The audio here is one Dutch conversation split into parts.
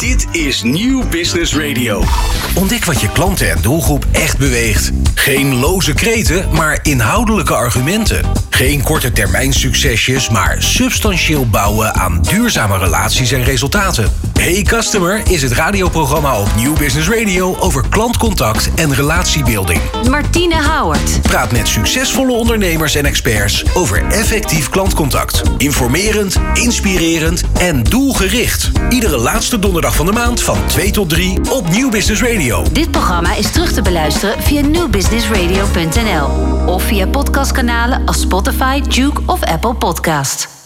D. Dit is Nieuw Business Radio. Ontdek wat je klanten en doelgroep echt beweegt. Geen loze kreten, maar inhoudelijke argumenten. Geen korte termijn succesjes, maar substantieel bouwen aan duurzame relaties en resultaten. Hey Customer is het radioprogramma op Nieuw Business Radio over klantcontact en relatiebeelding. Martine Howard. Praat met succesvolle ondernemers en experts over effectief klantcontact. Informerend, inspirerend en doelgericht. Iedere laatste donderdag van de maand van 2 tot 3 op Nieuw Business Radio. Dit programma is terug te beluisteren via newbusinessradio.nl of via podcastkanalen als Spotify, Duke of Apple Podcast.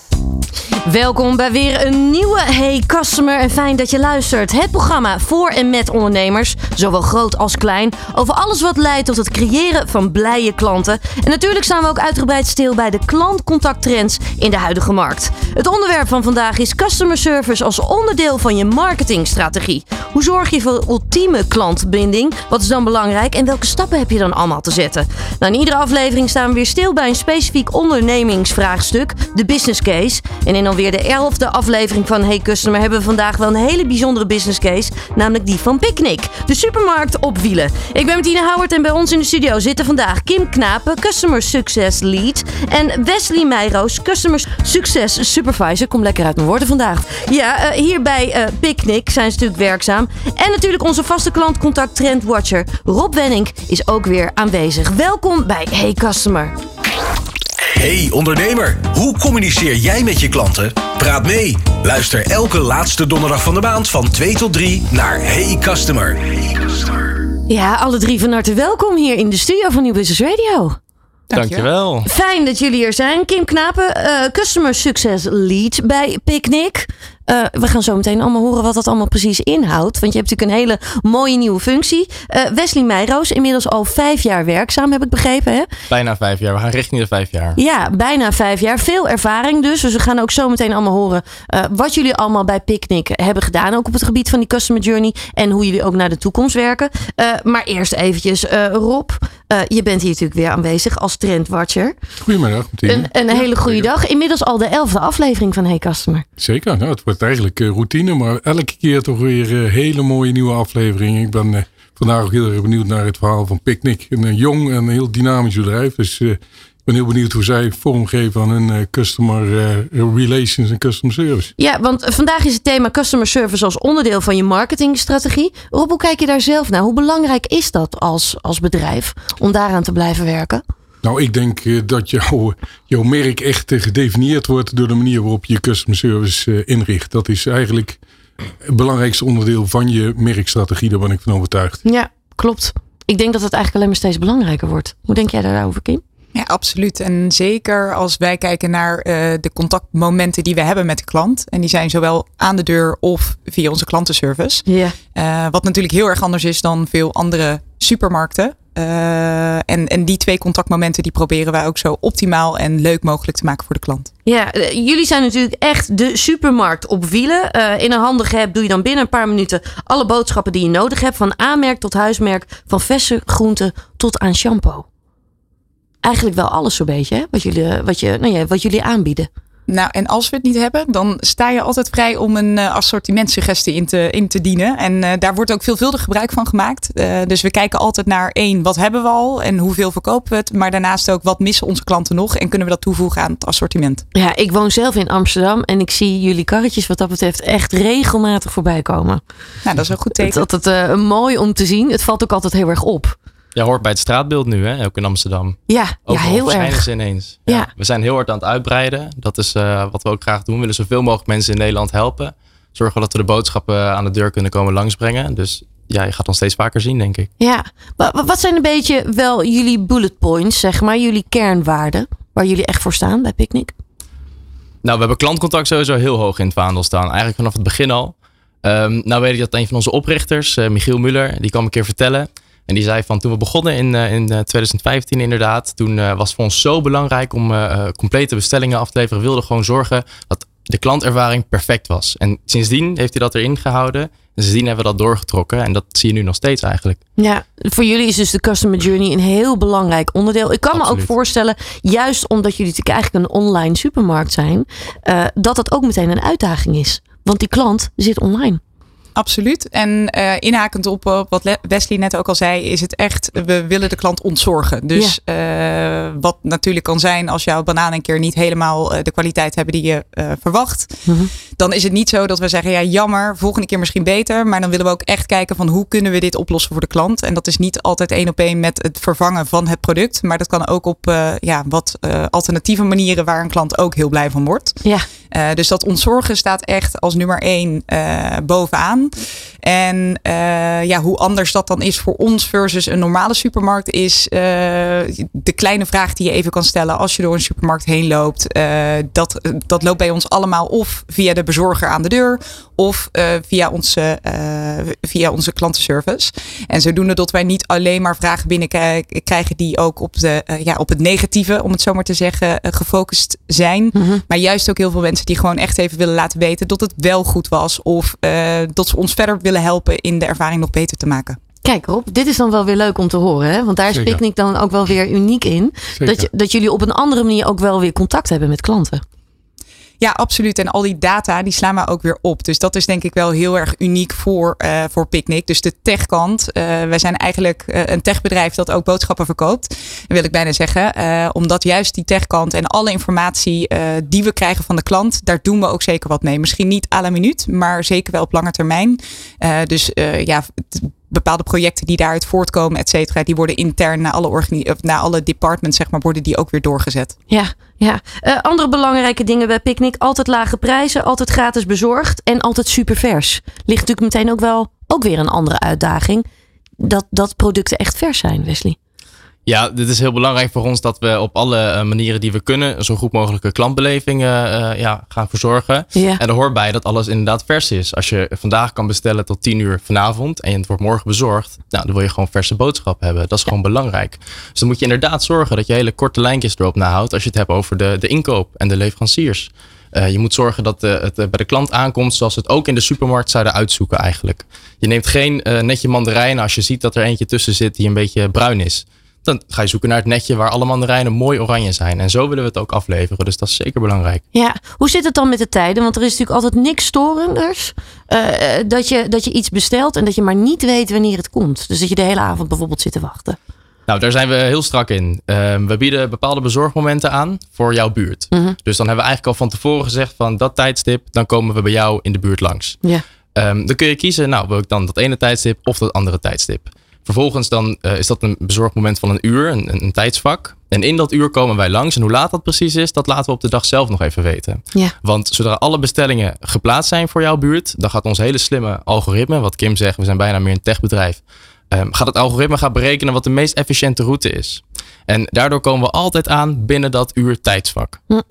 Welkom bij weer een nieuwe Hey Customer en fijn dat je luistert. Het programma voor en met ondernemers, zowel groot als klein, over alles wat leidt tot het creëren van blije klanten. En natuurlijk staan we ook uitgebreid stil bij de klantcontacttrends in de huidige markt. Het onderwerp van vandaag is customer service als onderdeel van je marketingstrategie. Hoe zorg je voor ultieme klantbinding? Wat is dan belangrijk en welke stappen heb je dan allemaal te zetten? Nou, in iedere aflevering staan we weer stil bij een specifiek ondernemingsvraagstuk, de business case. En in alweer de elfde aflevering van Hey Customer hebben we vandaag wel een hele bijzondere business case, namelijk die van Picnic, de supermarkt op wielen. Ik ben Martine Howard en bij ons in de studio zitten vandaag Kim Knapen, Customer Success Lead, en Wesley Meijroos, Customer Success Supervisor. Kom lekker uit mijn woorden vandaag. Ja, uh, hier bij uh, Picnic zijn ze natuurlijk werkzaam. En natuurlijk onze vaste klantcontact trendwatcher Rob Wenning is ook weer aanwezig. Welkom bij Hey Customer. Hey ondernemer, hoe communiceer jij met je klanten? Praat mee. Luister elke laatste donderdag van de maand van 2 tot 3 naar Hey Customer. Ja, alle drie van harte welkom hier in de studio van Nieuw Business Radio. Dankjewel. Fijn dat jullie er zijn. Kim Knapen, uh, Customer Success Lead bij Picnic. Uh, we gaan zo meteen allemaal horen wat dat allemaal precies inhoudt. Want je hebt natuurlijk een hele mooie nieuwe functie. Uh, Wesley Meijroos, inmiddels al vijf jaar werkzaam, heb ik begrepen. Hè? Bijna vijf jaar. We gaan richting de vijf jaar. Ja, bijna vijf jaar. Veel ervaring dus. Dus we gaan ook zo meteen allemaal horen uh, wat jullie allemaal bij Picnic hebben gedaan. Ook op het gebied van die customer journey. En hoe jullie ook naar de toekomst werken. maar eerst eventjes, Rob. je bent hier natuurlijk weer aanwezig als trendwatcher. Goedemiddag. Een, een hele goede dag. Inmiddels al de elfde aflevering van Hey Customer. Zeker. Nou, het wordt eigenlijk routine, maar elke keer toch weer hele mooie nieuwe afleveringen. Ik ben uh, vandaag ook heel erg benieuwd naar het verhaal van Picnic. Een jong en heel dynamisch bedrijf. Dus ik ben heel benieuwd hoe zij vormgeven aan hun customer relations en customer service. Ja, want vandaag is het thema customer service als onderdeel van je marketingstrategie. Rob, hoe kijk je daar zelf naar? Hoe belangrijk is dat als, als bedrijf om daaraan te blijven werken? Nou, ik denk uh, dat jouw, jouw merk echt uh, gedefinieerd wordt door de manier waarop je customer service uh, inricht. Dat is eigenlijk het belangrijkste onderdeel van je merkstrategie. Daar ben ik van overtuigd. Ja, klopt. Ik denk dat het eigenlijk alleen maar steeds belangrijker wordt. Hoe denk jij daarover, Kim? Ja, absoluut. En zeker als wij kijken naar uh, de contactmomenten die we hebben met de klant. En die zijn zowel aan de deur of via onze klantenservice. Ja. Uh, wat natuurlijk heel erg anders is dan veel andere supermarkten. Uh, en, en die twee contactmomenten die proberen wij ook zo optimaal en leuk mogelijk te maken voor de klant. Ja, uh, jullie zijn natuurlijk echt de supermarkt op wielen. Uh, in een handige app doe je dan binnen een paar minuten alle boodschappen die je nodig hebt. Van aanmerk tot huismerk, van verse groenten tot aan shampoo. Eigenlijk wel alles zo'n beetje, hè? Wat, jullie, wat, je, nou ja, wat jullie aanbieden. Nou, en als we het niet hebben, dan sta je altijd vrij om een uh, assortimentsuggestie in te, in te dienen. En uh, daar wordt ook veelvuldig gebruik van gemaakt. Uh, dus we kijken altijd naar één, wat hebben we al en hoeveel verkopen we het. Maar daarnaast ook, wat missen onze klanten nog en kunnen we dat toevoegen aan het assortiment. Ja, ik woon zelf in Amsterdam en ik zie jullie karretjes wat dat betreft echt regelmatig voorbij komen. Nou, dat is een goed teken. Dat het mooi om te zien. Het valt ook altijd heel erg op. Ja, hoort bij het straatbeeld nu, hè? ook in Amsterdam. Ja, ook ja heel erg. ze ineens. Ja. ja. We zijn heel hard aan het uitbreiden. Dat is uh, wat we ook graag doen. We willen zoveel mogelijk mensen in Nederland helpen. Zorgen dat we de boodschappen aan de deur kunnen komen langsbrengen. Dus ja, je gaat ons steeds vaker zien, denk ik. Ja, wat zijn een beetje wel jullie bullet points, zeg maar, jullie kernwaarden, waar jullie echt voor staan bij Picnic? Nou, we hebben klantcontact sowieso heel hoog in het vaandel staan. Eigenlijk vanaf het begin al. Um, nou weet ik dat een van onze oprichters, uh, Michiel Muller, die kwam een keer vertellen. En die zei van toen we begonnen in, uh, in 2015 inderdaad, toen uh, was het voor ons zo belangrijk om complete bestellingen af te leveren. We wilden gewoon zorgen dat de klantervaring perfect was. En sindsdien heeft hij dat erin gehouden. En sindsdien hebben we dat doorgetrokken. En dat zie je nu nog steeds eigenlijk. Ja, voor jullie is dus de customer journey een heel belangrijk onderdeel. Ik kan Absoluut. me ook voorstellen, juist omdat jullie natuurlijk eigenlijk een online supermarkt zijn, dat dat ook meteen een uitdaging is. Want die klant zit online. Absoluut. En uh, inhakend op, op, wat Wesley net ook al zei, is het echt, we willen de klant ontzorgen. Dus ja. uh, wat natuurlijk kan zijn als jouw bananen een keer niet helemaal de kwaliteit hebben die je verwacht. -hmm. Dan is het niet zo dat we zeggen, ja jammer, volgende keer misschien beter. Maar dan willen we ook echt kijken van hoe kunnen we dit oplossen voor de klant. En dat is niet altijd één op één met het vervangen van het product. Maar dat kan ook op ja, wat alternatieve manieren waar een klant ook heel blij van wordt. Ja. Dus dat ontzorgen staat echt als nummer één bovenaan. En uh, ja, hoe anders dat dan is voor ons versus een normale supermarkt, is de kleine vraag die je even kan stellen als je door een supermarkt heen loopt. Dat, dat loopt bij ons allemaal of via de bezorger aan de deur of via, onze, via onze klantenservice. En zodoende dat wij niet alleen maar vragen binnenkrijgen die ook op, de, ja, op het negatieve, om het zo maar te zeggen, gefocust zijn. Mm -hmm. Maar juist ook heel veel mensen die gewoon echt even willen laten weten dat het wel goed was of dat ze ons verder willen helpen in de ervaring nog beter te maken. Kijk Rob, dit is dan wel weer leuk om te horen. Hè? Want daar is Zeker. Picnic dan ook wel weer uniek in. Dat, je, dat jullie op een andere manier ook wel weer contact hebben met klanten. Ja, absoluut. En al die data die slaan we ook weer op. Dus dat is denk ik wel heel erg uniek voor, uh, voor Picnic. Dus de techkant. Uh, wij zijn eigenlijk uh, een techbedrijf dat ook boodschappen verkoopt. Wil ik bijna zeggen. omdat juist die techkant en alle informatie die we krijgen van de klant. Daar doen we ook zeker wat mee. Misschien niet à la minuut. Maar zeker wel op lange termijn. dus ja bepaalde projecten die daaruit voortkomen, et cetera, die worden intern naar alle, organi- naar alle departments, zeg maar, worden die ook weer doorgezet. Ja, ja. Uh, andere belangrijke dingen bij Picnic: altijd lage prijzen, altijd gratis bezorgd en altijd super vers. Ligt natuurlijk meteen ook wel ook weer een andere uitdaging. Dat, dat producten echt vers zijn, Wesley. Ja, dit is heel belangrijk voor ons dat we op alle uh, manieren die we kunnen zo goed mogelijke klantbeleving uh, uh, ja, gaan verzorgen. Ja. En er hoort bij dat alles inderdaad vers is. Als je vandaag kan bestellen tot 10 uur vanavond en het wordt morgen bezorgd, nou, dan wil je gewoon verse boodschap hebben. Dat is ja. gewoon belangrijk. Dus dan moet je inderdaad zorgen dat je hele korte lijntjes erop nahoudt als je het hebt over de, de inkoop en de leveranciers. Uh, je moet zorgen dat uh, het bij de klant aankomt zoals we het ook in de supermarkt zouden uitzoeken eigenlijk. Je neemt geen netje mandarijnen als je ziet dat er eentje tussen zit die een beetje bruin is dan ga je zoeken naar het netje waar alle mandarijnen mooi oranje zijn. En zo willen we het ook afleveren. Dus dat is zeker belangrijk. Ja, hoe zit het dan met de tijden? Want er is natuurlijk altijd niks storenders. Uh, dat, je, dat je iets bestelt en dat je maar niet weet wanneer het komt. Dus dat je de hele avond bijvoorbeeld zit te wachten. Nou, daar zijn we heel strak in. Uh, we bieden bepaalde bezorgmomenten aan voor jouw buurt. -hmm. Dus dan hebben we eigenlijk al van tevoren gezegd van dat tijdstip, dan komen we bij jou in de buurt langs. Ja. Um, dan kun je kiezen, nou wil ik dan dat ene tijdstip of dat andere tijdstip. Vervolgens dan uh, is dat een bezorgmoment van een uur, een, een, tijdsvak. En in dat uur komen wij langs. En hoe laat dat precies is, dat laten we op de dag zelf nog even weten. Ja. Want zodra alle bestellingen geplaatst zijn voor jouw buurt, dan gaat ons hele slimme algoritme, wat Kim zegt, we zijn bijna meer een techbedrijf, um, gaat het algoritme gaan berekenen wat de meest efficiënte route is. En daardoor komen we altijd aan binnen dat uur tijdsvak. Ja.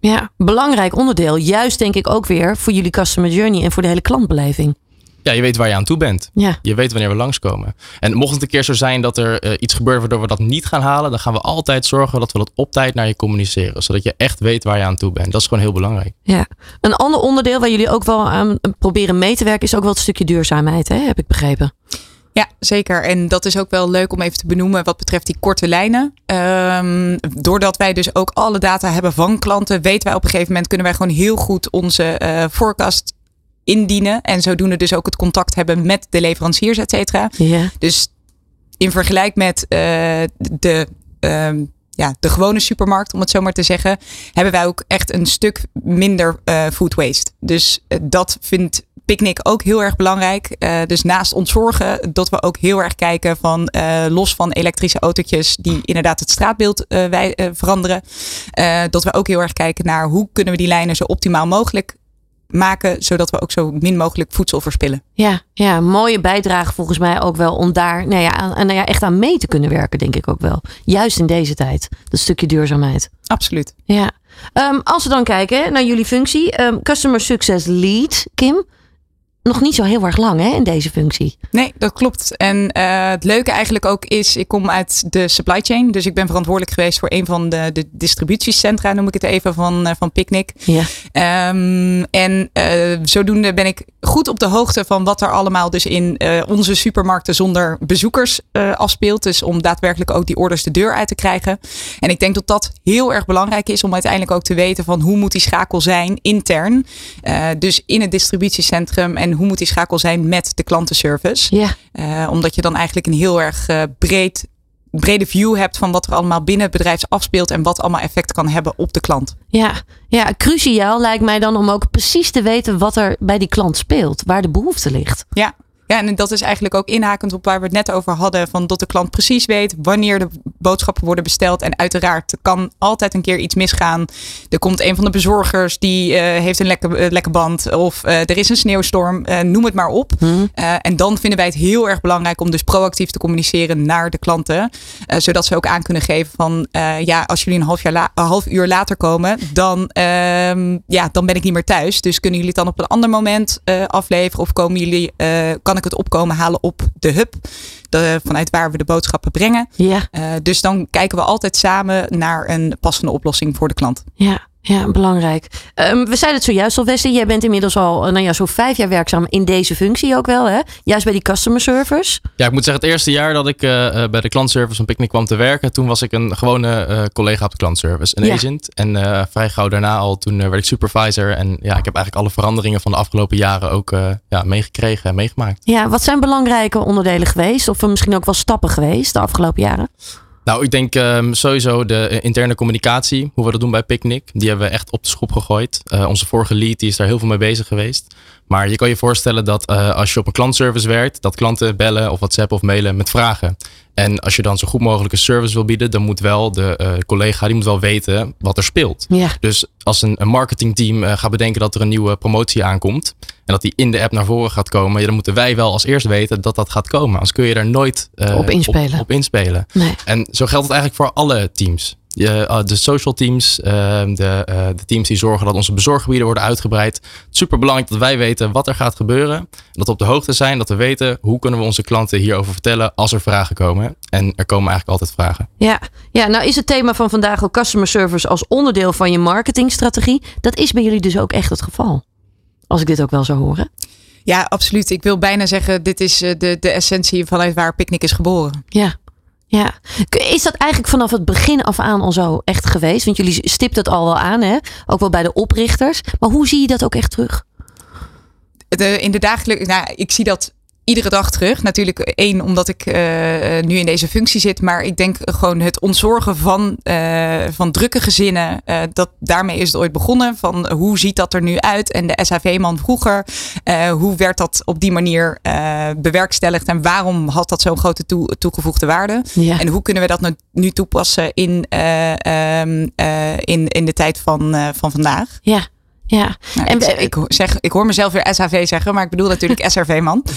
Ja, belangrijk onderdeel. Juist denk ik ook weer voor jullie customer journey en voor de hele klantbeleving. Ja, je weet waar je aan toe bent. Ja. Je weet wanneer we langskomen. En mocht het een keer zo zijn dat er uh, iets gebeurt waardoor we dat niet gaan halen, dan gaan we altijd zorgen dat we dat op tijd naar je communiceren. Zodat je echt weet waar je aan toe bent. Dat is gewoon heel belangrijk. Ja. Een ander onderdeel waar jullie ook wel aan proberen mee te werken, is ook wel het stukje duurzaamheid, hè? heb ik begrepen. Ja, zeker. En dat is ook wel leuk om even te benoemen wat betreft die korte lijnen. Um, doordat wij dus ook alle data hebben van klanten, weten wij op een gegeven moment kunnen wij gewoon heel goed onze uh, forecast indienen. En zodoende dus ook het contact hebben met de leveranciers, et cetera. Ja. Dus in vergelijk met uh, de, uh, ja, de gewone supermarkt, om het zo maar te zeggen, hebben wij ook echt een stuk minder uh, food waste. Dus dat vindt Picnic ook heel erg belangrijk. Dus naast ontzorgen, dat we ook heel erg kijken van los van elektrische autootjes die inderdaad het straatbeeld wij, veranderen. dat we ook heel erg kijken naar hoe kunnen we die lijnen zo optimaal mogelijk maken, zodat we ook zo min mogelijk voedsel verspillen. Ja, ja mooie bijdrage volgens mij ook wel om daar nou ja, aan, nou ja, echt aan mee te kunnen werken, denk ik ook wel. Juist in deze tijd, dat stukje duurzaamheid. Absoluut. Ja. Um, als we dan kijken naar jullie functie, um, Customer Success Lead, Kim. Nog niet zo heel erg lang hè, in deze functie. Nee, dat klopt. En uh, het leuke eigenlijk ook is, ik kom uit de supply chain. Dus ik ben verantwoordelijk geweest voor een van de, de distributiecentra, noem ik het even, van, uh, van Picnic. Ja. Um, en uh, zodoende ben ik goed op de hoogte van wat er allemaal dus in onze supermarkten zonder bezoekers afspeelt. Dus om daadwerkelijk ook die orders de deur uit te krijgen. En ik denk dat dat heel erg belangrijk is om uiteindelijk ook te weten van hoe moet die schakel zijn intern. dus in het distributiecentrum en hoe moet die schakel zijn met de klantenservice. Ja. Uh, omdat je dan eigenlijk een heel erg uh, breed brede view hebt van wat er allemaal binnen het bedrijf afspeelt en wat allemaal effect kan hebben op de klant. Ja, ja, cruciaal lijkt mij dan om ook precies te weten wat er bij die klant speelt, waar de behoefte ligt. Ja, ja, en dat is eigenlijk ook inhakend op waar we het net over hadden. Van dat de klant precies weet wanneer de boodschappen worden besteld. En uiteraard kan altijd een keer iets misgaan. Er komt een van de bezorgers die uh, heeft een lekke, uh, lekke band. Of uh, er is een sneeuwstorm. noem het maar op. Hmm. en dan vinden wij het heel erg belangrijk om dus proactief te communiceren naar de klanten. zodat ze ook aan kunnen geven van ja, als jullie een half, jaar half uur later komen, dan, ehm, ja, dan ben ik niet meer thuis. Dus kunnen jullie het dan op een ander moment afleveren? Of komen jullie, kan ik het opkomen halen op de hub. De, vanuit waar we de boodschappen brengen. Ja. Uh, dus dan kijken we altijd samen naar een passende oplossing voor de klant. Ja. Ja, belangrijk. Um, we zeiden het zojuist al, Wesley. Jij bent inmiddels al nou ja, zo'n vijf jaar werkzaam in deze functie ook wel, hè? Juist bij die customer service. Ja, ik moet zeggen, het eerste jaar dat ik uh, bij de klantservice van Picnic kwam te werken, toen was ik een gewone uh, collega op de klantservice, een ja. agent. En uh, vrij gauw daarna al, toen werd ik supervisor. En ja, ik heb eigenlijk alle veranderingen van de afgelopen jaren ook ja, meegekregen en meegemaakt. Ja, wat zijn belangrijke onderdelen geweest? Of misschien ook wel stappen geweest de afgelopen jaren? Nou, ik denk um, sowieso de interne communicatie, hoe we dat doen bij Picnic, die hebben we echt op de schop gegooid. Uh, onze vorige lead die is daar heel veel mee bezig geweest. Maar je kan je voorstellen dat uh, als je op een klantservice werkt, dat klanten bellen of WhatsApp of mailen met vragen. En als je dan zo goed mogelijk een service wil bieden, dan moet wel de uh, collega die moet wel weten wat er speelt. Ja. Dus als een, een marketingteam uh, gaat bedenken dat er een nieuwe promotie aankomt en dat die in de app naar voren gaat komen, ja, dan moeten wij wel als eerst weten dat dat gaat komen. Anders kun je daar nooit op inspelen. Op, op inspelen. Nee. En zo geldt het eigenlijk voor alle teams. Je, de social teams, ehm, de, uh, de, teams die zorgen dat onze bezorggebieden worden uitgebreid. Super belangrijk dat wij weten wat er gaat gebeuren. Dat we op de hoogte zijn, dat we weten hoe kunnen we onze klanten hierover vertellen als er vragen komen. En er komen eigenlijk altijd vragen. Ja, ja nou is het thema van vandaag ook customer service als onderdeel van je marketingstrategie. Dat is bij jullie dus ook echt het geval. Als ik dit ook wel zou horen. Ja, absoluut. Ik wil bijna zeggen, dit is de, de essentie vanuit waar Picnic is geboren. Ja, ja, is dat eigenlijk vanaf het begin af aan al zo echt geweest? Want jullie stipt het al wel aan, hè? Ook wel bij de oprichters. Maar hoe zie je dat ook echt terug? In de dagelijkse, nou, ik zie dat iedere dag terug. Natuurlijk één, omdat ik uh, nu in deze functie zit. Maar ik denk gewoon het ontzorgen van, uh, van drukke gezinnen. Uh, dat, daarmee is het ooit begonnen. Van hoe ziet dat er nu uit? En de SAV-man vroeger. hoe werd dat op die manier bewerkstelligd? En waarom had dat zo'n grote toe, toegevoegde waarde? Ja. En hoe kunnen we dat nu, nu toepassen in, um, in, in de tijd van, van vandaag? Ja. Ja, nou, en ik, ik, zeg, ik hoor mezelf weer SHV zeggen, maar ik bedoel natuurlijk SRV-man.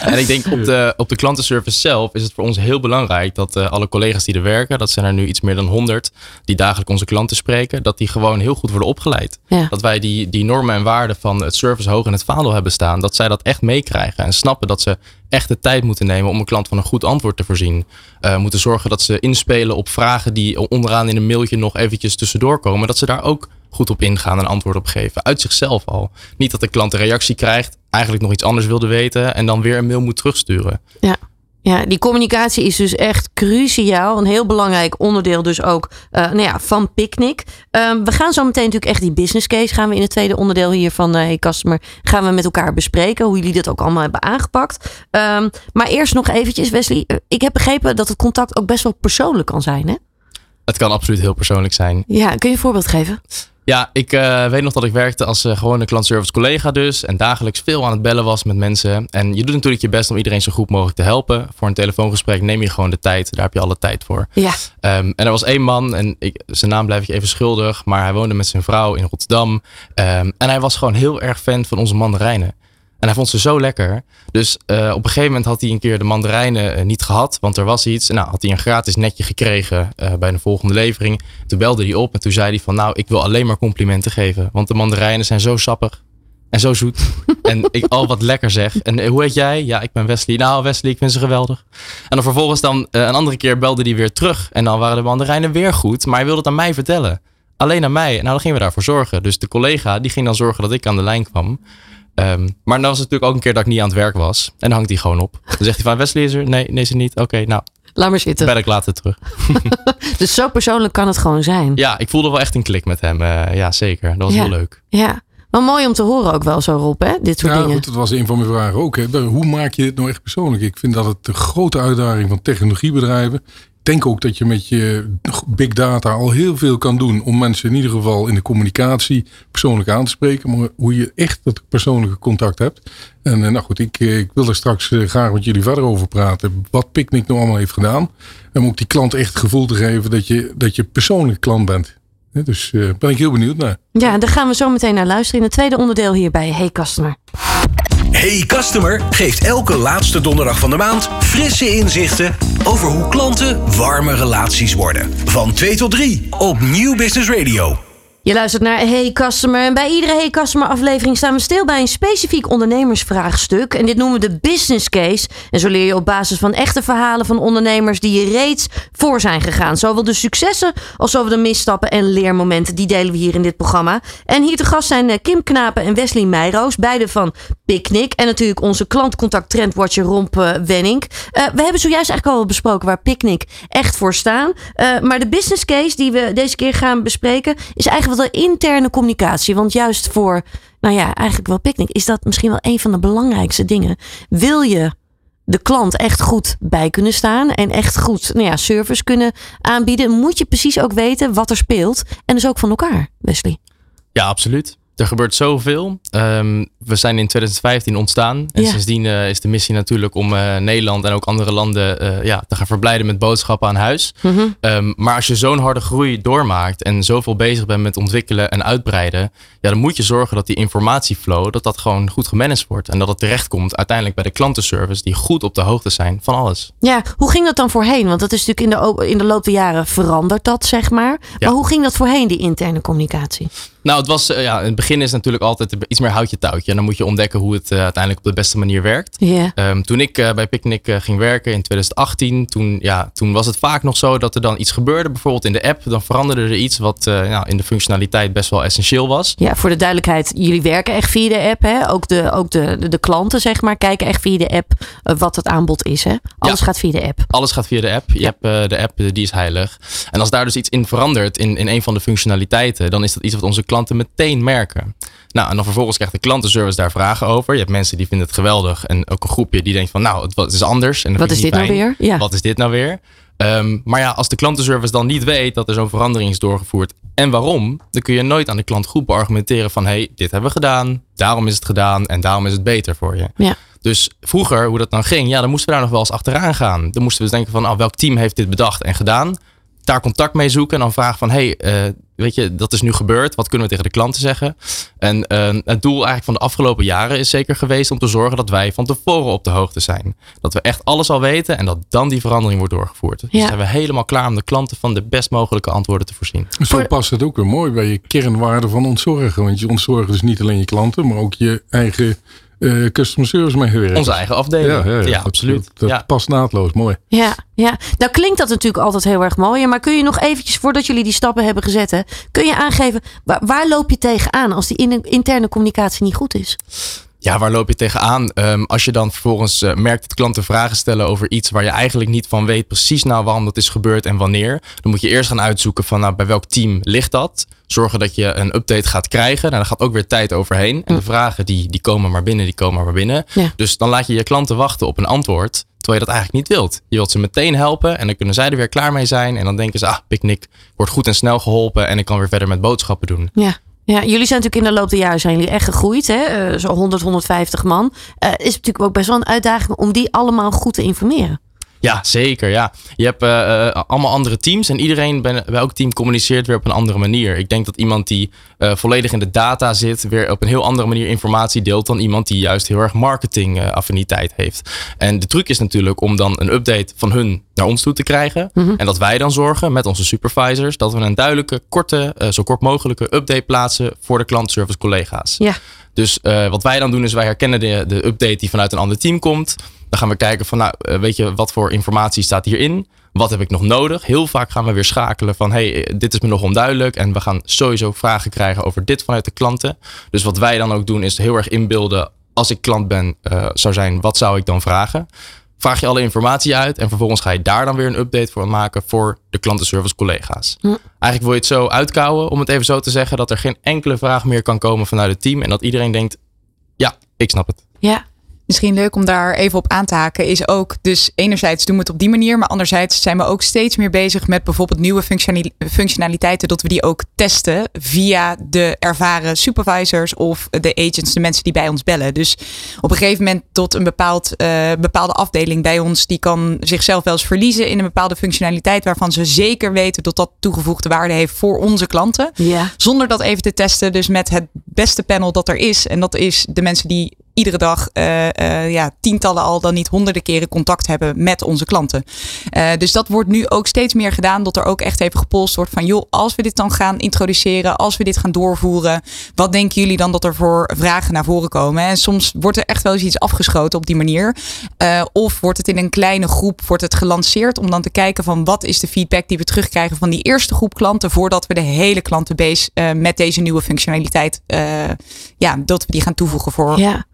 en ik denk op de, op de klantenservice zelf is het voor ons heel belangrijk dat uh, alle collega's die er werken, dat zijn er nu iets meer dan 100, die dagelijks onze klanten spreken, dat die gewoon heel goed worden opgeleid. Ja. Dat wij die, die normen en waarden van het service hoog in het vaandel hebben staan, dat zij dat echt meekrijgen en snappen dat ze echt de tijd moeten nemen om een klant van een goed antwoord te voorzien. Uh, moeten zorgen dat ze inspelen op vragen die onderaan in een mailtje nog eventjes tussendoor komen. Dat ze daar ook goed op ingaan en antwoord op geven. Uit zichzelf al. Niet dat de klant een reactie krijgt, eigenlijk nog iets anders wilde weten en dan weer een mail moet terugsturen. Ja. Ja, die communicatie is dus echt cruciaal. Een heel belangrijk onderdeel dus ook uh, nou ja, van Picnic. Um, we gaan zo meteen natuurlijk echt die business case gaan we in het tweede onderdeel hier van uh, Hey Customer gaan we met elkaar bespreken. Hoe jullie dit ook allemaal hebben aangepakt. Um, maar eerst nog eventjes Wesley. Ik heb begrepen dat het contact ook best wel persoonlijk kan zijn hè? Het kan absoluut heel persoonlijk zijn. Ja, kun je een voorbeeld geven? Ja, ik uh, weet nog dat ik werkte als uh, gewone klantservice collega dus. En dagelijks veel aan het bellen was met mensen. En je doet natuurlijk je best om iedereen zo goed mogelijk te helpen. Voor een telefoongesprek neem je gewoon de tijd. Daar heb je alle tijd voor. Ja. Um, en er was één man, en ik, zijn naam blijf ik even schuldig. Maar hij woonde met zijn vrouw in Rotterdam. Um, en hij was gewoon heel erg fan van onze mandarijnen. En hij vond ze zo lekker. Dus uh, op een gegeven moment had hij een keer de mandarijnen uh, niet gehad. Want er was iets. Nou, had hij een gratis netje gekregen uh, bij een volgende levering. Toen belde hij op en toen zei hij van... Nou, ik wil alleen maar complimenten geven. Want de mandarijnen zijn zo sappig. En zo zoet. en ik al wat lekker zeg. En hoe heet jij? Ja, ik ben Wesley. Nou, Wesley, ik vind ze geweldig. En dan vervolgens dan een andere keer belde hij weer terug. En dan waren de mandarijnen weer goed. Maar hij wilde het aan mij vertellen. Alleen aan mij. Nou, dan gingen we daarvoor zorgen. Dus de collega die ging dan zorgen dat ik aan de lijn kwam. Um, maar dan was het natuurlijk ook een keer dat ik niet aan het werk was. En dan hangt hij gewoon op. Dan zegt hij van Wesley is er? Nee, nee ze niet. Oké, okay, nou. Laat maar zitten. Ben ik later terug. dus zo persoonlijk kan het gewoon zijn. Ja, ik voelde wel echt een klik met hem. Uh, ja, zeker. Dat was ja. heel leuk. Ja. Maar mooi om te horen ook wel zo, Rob, hè? dit soort ja, dingen. goed, dat was een van mijn vragen ook. Hè. Hoe maak je dit nou echt persoonlijk? Ik vind dat het de grote uitdaging van technologiebedrijven. Denk ook dat je met je big data al heel veel kan doen om mensen in ieder geval in de communicatie persoonlijk aan te spreken. Maar hoe je echt dat persoonlijke contact hebt. En eh, nou goed, ik, eh, ik wil er straks eh, graag met jullie verder over praten. Wat Picnic nou allemaal heeft gedaan. En ook die klant echt het gevoel te geven dat je, dat je persoonlijk klant bent. Dus eh ben ik heel benieuwd naar. Ja, daar gaan we zo meteen naar luisteren in het tweede onderdeel hier bij Hey Customer. Hey Customer geeft elke laatste donderdag van de maand frisse inzichten over hoe klanten warme relaties worden. Van 2 tot 3 op Nieuw Business Radio. Je luistert naar Hey Customer. En bij iedere Hey Customer aflevering staan we stil bij een specifiek ondernemersvraagstuk. En dit noemen we de business case. En zo leer je op basis van echte verhalen van ondernemers die je reeds voor zijn gegaan. Zowel de successen als zowel de misstappen en leermomenten. Die delen we hier in dit programma. En hier te gast zijn eh, Kim Knapen en Wesley Meijroos. Beide van Picnic. En natuurlijk onze klantcontact trendwatcher Romp eh, Wenning. Eh, we hebben zojuist eigenlijk al besproken waar Picnic echt voor staan. Maar de business case die we deze keer gaan bespreken is eigenlijk de interne communicatie. Want juist voor, nou ja, eigenlijk wel Picnic is dat misschien wel een van de belangrijkste dingen. Wil je de klant echt goed bij kunnen staan en echt goed nou ja, service kunnen aanbieden, moet je precies ook weten wat er speelt. En dus ook van elkaar, Wesley. Ja, absoluut. Er gebeurt zoveel. Ehm, we zijn in 2015 ontstaan. En Ja. sindsdien eh, is de missie natuurlijk om eh, Nederland en ook andere landen eh, ja, te gaan verblijden met boodschappen aan huis. Ehm, maar als je zo'n harde groei doormaakt en zoveel bezig bent met ontwikkelen en uitbreiden, ja, dan moet je zorgen dat die informatieflow, dat dat gewoon goed gemanaged wordt. En dat het terechtkomt uiteindelijk bij de klantenservice die goed op de hoogte zijn van alles. Ja, hoe ging dat dan voorheen? Want dat is natuurlijk in de, in de loop der jaren veranderd dat, zeg maar. Ja. Maar hoe ging dat voorheen, die interne communicatie? Nou, het was, eh, ja, in het begin is natuurlijk altijd iets meer houtje touwtje. En dan moet je ontdekken hoe het eh, uiteindelijk op de beste manier werkt. Ja. Ehm, toen ik eh, bij Picnic ging werken in 2018, toen, ja, toen was het vaak nog zo dat er dan iets gebeurde, bijvoorbeeld in de app. Dan veranderde er iets wat nou, in de functionaliteit best wel essentieel was. Ja, voor de duidelijkheid, jullie werken echt via de app. Hè? Ook, de, ook de, de, de klanten, zeg maar, kijken echt via de app wat het aanbod is. Hè? Alles gaat via de app. Alles gaat via de app. Je hebt de app, die is heilig. En als daar dus iets in verandert in, in een van de functionaliteiten, dan is dat iets wat onze klanten meteen merken. Nou, en dan vervolgens krijgt de klantenservice daar vragen over. Je hebt mensen die vinden het geweldig. En ook een groepje die denkt van, nou, het, is anders. En dat Wat is dit nou weer? Ja. Wat is dit nou weer? Ehm, maar ja, als de klantenservice dan niet weet dat er zo'n verandering is doorgevoerd en waarom, dan kun je nooit aan de klant goed beargumenteren van, hey, dit hebben we gedaan, daarom is het gedaan en daarom is het beter voor je. Ja. Dus vroeger, hoe dat dan ging, ja, dan moesten we daar nog wel eens achteraan gaan. Dan moesten we dus denken van, oh, welk team heeft dit bedacht en gedaan? Daar contact mee zoeken en dan vragen van, hey, eh, weet je, dat is nu gebeurd. Wat kunnen we tegen de klanten zeggen? En eh, het doel eigenlijk van de afgelopen jaren is zeker geweest om te zorgen dat wij van tevoren op de hoogte zijn. Dat we echt alles al weten en dat dan die verandering wordt doorgevoerd. Dus Ja. zijn we helemaal klaar om de klanten van de best mogelijke antwoorden te voorzien. Zo past het ook weer mooi bij je kernwaarde van ontzorgen. Want je ontzorgt dus niet alleen je klanten, maar ook je eigen eh, customer service medewerkers. Onze eigen afdeling. Ja, ja, absoluut. Dat, past naadloos, mooi. Ja, ja, nou klinkt dat natuurlijk altijd heel erg mooi. Maar kun je nog eventjes, voordat jullie die stappen hebben gezet, hè, kun je aangeven waar, waar loop je tegenaan als die in- interne communicatie niet goed is? Ja, waar loop je tegenaan? Ehm als je dan vervolgens eh, merkt dat klanten vragen stellen over iets waar je eigenlijk niet van weet precies nou waarom dat is gebeurd en wanneer. Dan moet je eerst gaan uitzoeken van nou, bij welk team ligt dat. Zorgen dat je een update gaat krijgen. Nou, daar gaat ook weer tijd overheen. En de vragen die, die komen maar binnen, die komen maar binnen. Ja. Dus dan laat je je klanten wachten op een antwoord. Terwijl je dat eigenlijk niet wilt. Je wilt ze meteen helpen en dan kunnen zij er weer klaar mee zijn. En dan denken ze, ah, Picnic wordt goed en snel geholpen en ik kan weer verder met boodschappen doen. Ja. Ja, jullie zijn natuurlijk in de loop der jaren zijn jullie echt gegroeid. Hè? Eh, zo 100, 150 man. Eh is natuurlijk ook best wel een uitdaging om die allemaal goed te informeren. Ja, zeker. Ja. Je hebt eh, eh, allemaal andere teams en iedereen bij, bij elk team communiceert weer op een andere manier. Ik denk dat iemand die eh, volledig in de data zit, weer op een heel andere manier informatie deelt dan iemand die juist heel erg marketing affiniteit heeft. En de truc is natuurlijk om dan een update van hun naar ons toe te krijgen. En dat wij dan zorgen met onze supervisors dat we een duidelijke, korte, zo kort mogelijke update plaatsen voor de klantservice collega's. Ja. Dus wat wij dan doen is wij herkennen de, de update die vanuit een ander team komt. Dan gaan we kijken van, nou, eh, weet je, wat voor informatie staat hierin? Wat heb ik nog nodig? Heel vaak gaan we weer schakelen van, hey, eh, dit is me nog onduidelijk. En we gaan sowieso vragen krijgen over dit vanuit de klanten. Dus wat wij dan ook doen is heel erg inbeelden, als ik klant ben, eh, zou zijn, wat zou ik dan vragen? vraag je alle informatie uit en vervolgens ga je daar dan weer een update voor maken voor de klantenservice collega's. Hm. Eigenlijk wil je het zo uitkouwen, om het even zo te zeggen, dat er geen enkele vraag meer kan komen vanuit het team en dat iedereen denkt, ja, ik snap het. Ja. Misschien leuk om daar even op aan te haken is ook, dus enerzijds doen we het op die manier, maar anderzijds zijn we ook steeds meer bezig met bijvoorbeeld nieuwe functionali- functionaliteiten, dat we die ook testen via de ervaren supervisors of de agents, de mensen die bij ons bellen. Dus op een gegeven moment tot een bepaald, eh, bepaalde afdeling bij ons, die kan zichzelf wel eens verliezen in een bepaalde functionaliteit waarvan ze zeker weten dat dat toegevoegde waarde heeft voor onze klanten. Ja. Zonder dat even te testen, dus met het beste panel dat er is. En dat is de mensen die iedere dag eh, eh, ja, tientallen al dan niet honderden keren contact hebben met onze klanten. Eh, dus dat wordt nu ook steeds meer gedaan. Dat er ook echt even gepolst wordt van joh, als we dit dan gaan introduceren, als we dit gaan doorvoeren, wat denken jullie dan dat er voor vragen naar voren komen? En soms wordt er echt wel eens iets afgeschoten op die manier. Of wordt het in een kleine groep wordt het gelanceerd om dan te kijken van wat is de feedback die we terugkrijgen van die eerste groep klanten voordat we de hele klantenbase met deze nieuwe functionaliteit ja, dat we die gaan toevoegen voor Ja.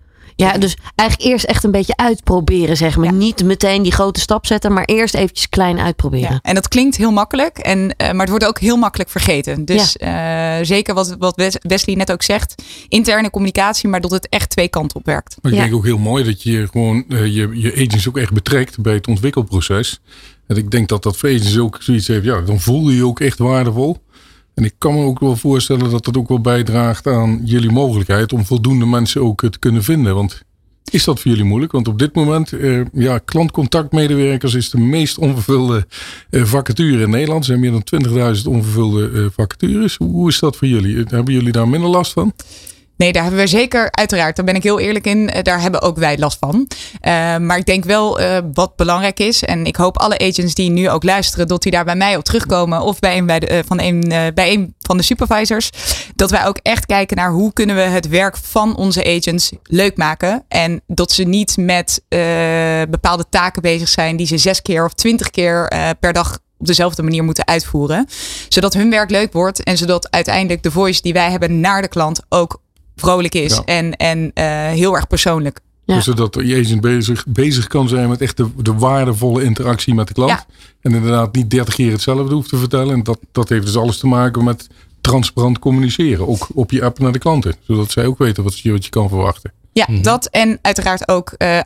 Ja, dus eigenlijk eerst echt een beetje uitproberen, zeg maar. Ja. Niet meteen die grote stap zetten, maar eerst eventjes klein uitproberen. Ja, en dat klinkt heel makkelijk, en, eh, maar het wordt ook heel makkelijk vergeten. Dus eh, zeker wat, wat Wes- Wesley net ook zegt, interne communicatie, maar dat het echt twee kanten op werkt. Maar ik Ja. denk ook heel mooi dat je gewoon eh, je, je agents ook echt betrekt bij het ontwikkelproces. En ik denk dat dat voor agents ook zoiets heeft. Ja, dan voel je je ook echt waardevol. En ik kan me ook wel voorstellen dat dat ook wel bijdraagt aan jullie mogelijkheid om voldoende mensen ook eh, te kunnen vinden. Want is dat voor jullie moeilijk? Want op dit moment, eh, ja, klantcontactmedewerkers is de meest onvervulde eh, vacature in Nederland. Er zijn meer dan 20.000 onvervulde eh, vacatures. Hoe, is dat voor jullie? Eh, Hebben jullie daar minder last van? Nee, daar hebben we zeker, uiteraard, daar ben ik heel eerlijk in, eh, daar hebben ook wij last van. Eh, maar ik denk wel eh, wat belangrijk is, en ik hoop alle agents die nu ook luisteren, dat die daar bij mij op terugkomen of bij een, bij de, van, een, bij een van de supervisors, dat wij ook echt kijken naar hoe kunnen we het werk van onze agents leuk maken. En dat ze niet met bepaalde taken bezig zijn die ze zes keer of twintig keer per dag op dezelfde manier moeten uitvoeren. Zodat hun werk leuk wordt en zodat uiteindelijk de voice die wij hebben naar de klant ook vrolijk is Ja. en, en eh, heel erg persoonlijk. Ja. Dus zodat je agent bezig, bezig kan zijn met echt de, de waardevolle interactie met de klant. Ja. En inderdaad niet 30 keer hetzelfde hoeft te vertellen. En dat, dat heeft dus alles te maken met transparant communiceren. Ook op je app naar de klanten. Zodat zij ook weten wat je, wat je kan verwachten. Ja, Mhm. dat en uiteraard ook eh,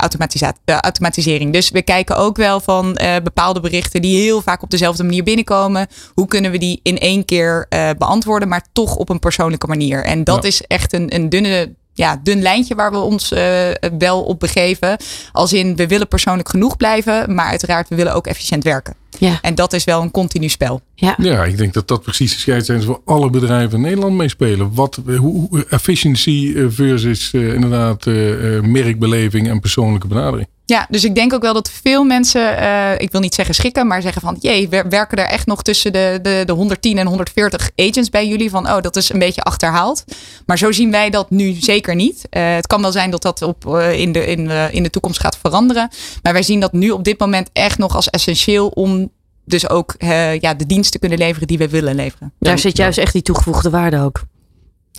automatisering. Dus we kijken ook wel van eh, bepaalde berichten die heel vaak op dezelfde manier binnenkomen. Hoe kunnen we die in één keer beantwoorden, maar toch op een persoonlijke manier? En dat Ja. is echt een, een dunne. Ja, dun lijntje waar we ons eh, wel op begeven. Als in, we willen persoonlijk genoeg blijven, maar uiteraard, we willen ook efficiënt werken. Ja. En dat is wel een continu spel. Ja. Ja, ik denk dat dat precies de scheidslijn is waar alle bedrijven in Nederland mee spelen. Wat, hoe, hoe- efficiency eh, versus eh, inderdaad eh, eh, merkbeleving en persoonlijke benadering. Ja, dus ik denk ook wel dat veel mensen, eh, ik wil niet zeggen schrikken, maar zeggen van, jee, wer- werken er echt nog tussen de, de, de 110 en 140 agents bij jullie? Van, oh, dat is een beetje achterhaald. Maar zo zien wij dat nu zeker niet. Eh, het kan wel zijn dat dat op, eh, in, de, in, de, in de toekomst gaat veranderen. Maar wij zien dat nu op dit moment echt nog als essentieel om dus ook ja, de dienst te kunnen leveren die we willen leveren. Daar zit juist echt die toegevoegde waarde ook.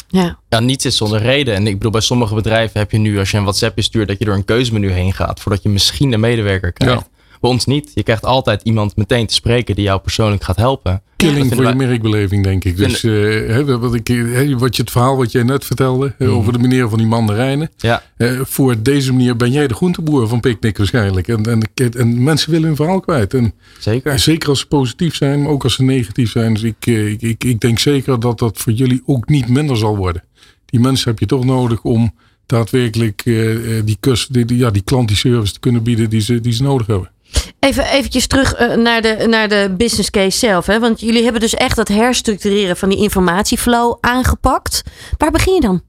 Ja. Ja, niets is zonder reden. En ik bedoel, bij sommige bedrijven heb je nu, als je een WhatsAppje stuurt, dat je door een keuzemenu heen gaat voordat je misschien een medewerker krijgt. Bij ons niet. Je krijgt altijd iemand meteen te spreken die jou persoonlijk gaat helpen. Killing voor je merkbeleving, denk ik. Dus eh, wat, ik, hè, wat je, het verhaal wat jij net vertelde eh, over de meneer van die mandarijnen. Ja, Eh, voor deze manier ben jij de groenteboer van Picnic waarschijnlijk. En, en, en mensen willen hun verhaal kwijt. En zeker. zeker als ze positief zijn, maar ook als ze negatief zijn. Dus ik, eh, ik, ik, ik denk zeker dat dat voor jullie ook niet minder zal worden. Die mensen heb je toch nodig om daadwerkelijk eh, eh, die, kus, die, die- ja, die klant die service te kunnen bieden die ze, die ze nodig hebben. Even eventjes terug eh, naar, de, naar de business case zelf. Hè? Want jullie hebben dus echt dat herstructureren van die informatieflow aangepakt. Waar begin je dan?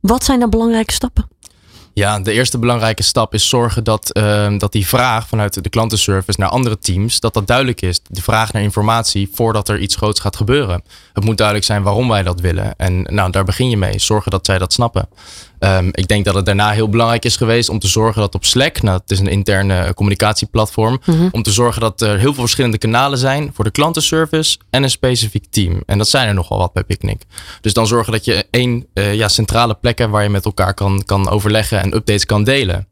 Wat zijn dan belangrijke stappen? Ja, de eerste belangrijke stap is zorgen dat, ehm, dat die vraag vanuit de klantenservice naar andere teams, dat dat duidelijk is. De vraag naar informatie voordat er iets groots gaat gebeuren. Het moet duidelijk zijn waarom wij dat willen. En nou, daar begin je mee. Zorgen dat zij dat snappen. Ehm, ik denk dat het daarna heel belangrijk is geweest om te zorgen dat op Slack, nou, het is een interne eh, communicatieplatform, om te zorgen dat er heel veel verschillende kanalen zijn voor de klantenservice en een specifiek team. En dat zijn er nogal wat bij Picnic. Dus dan zorgen dat je één eh, ja, centrale plek hebt waar je met elkaar kan, kan overleggen en updates kan delen.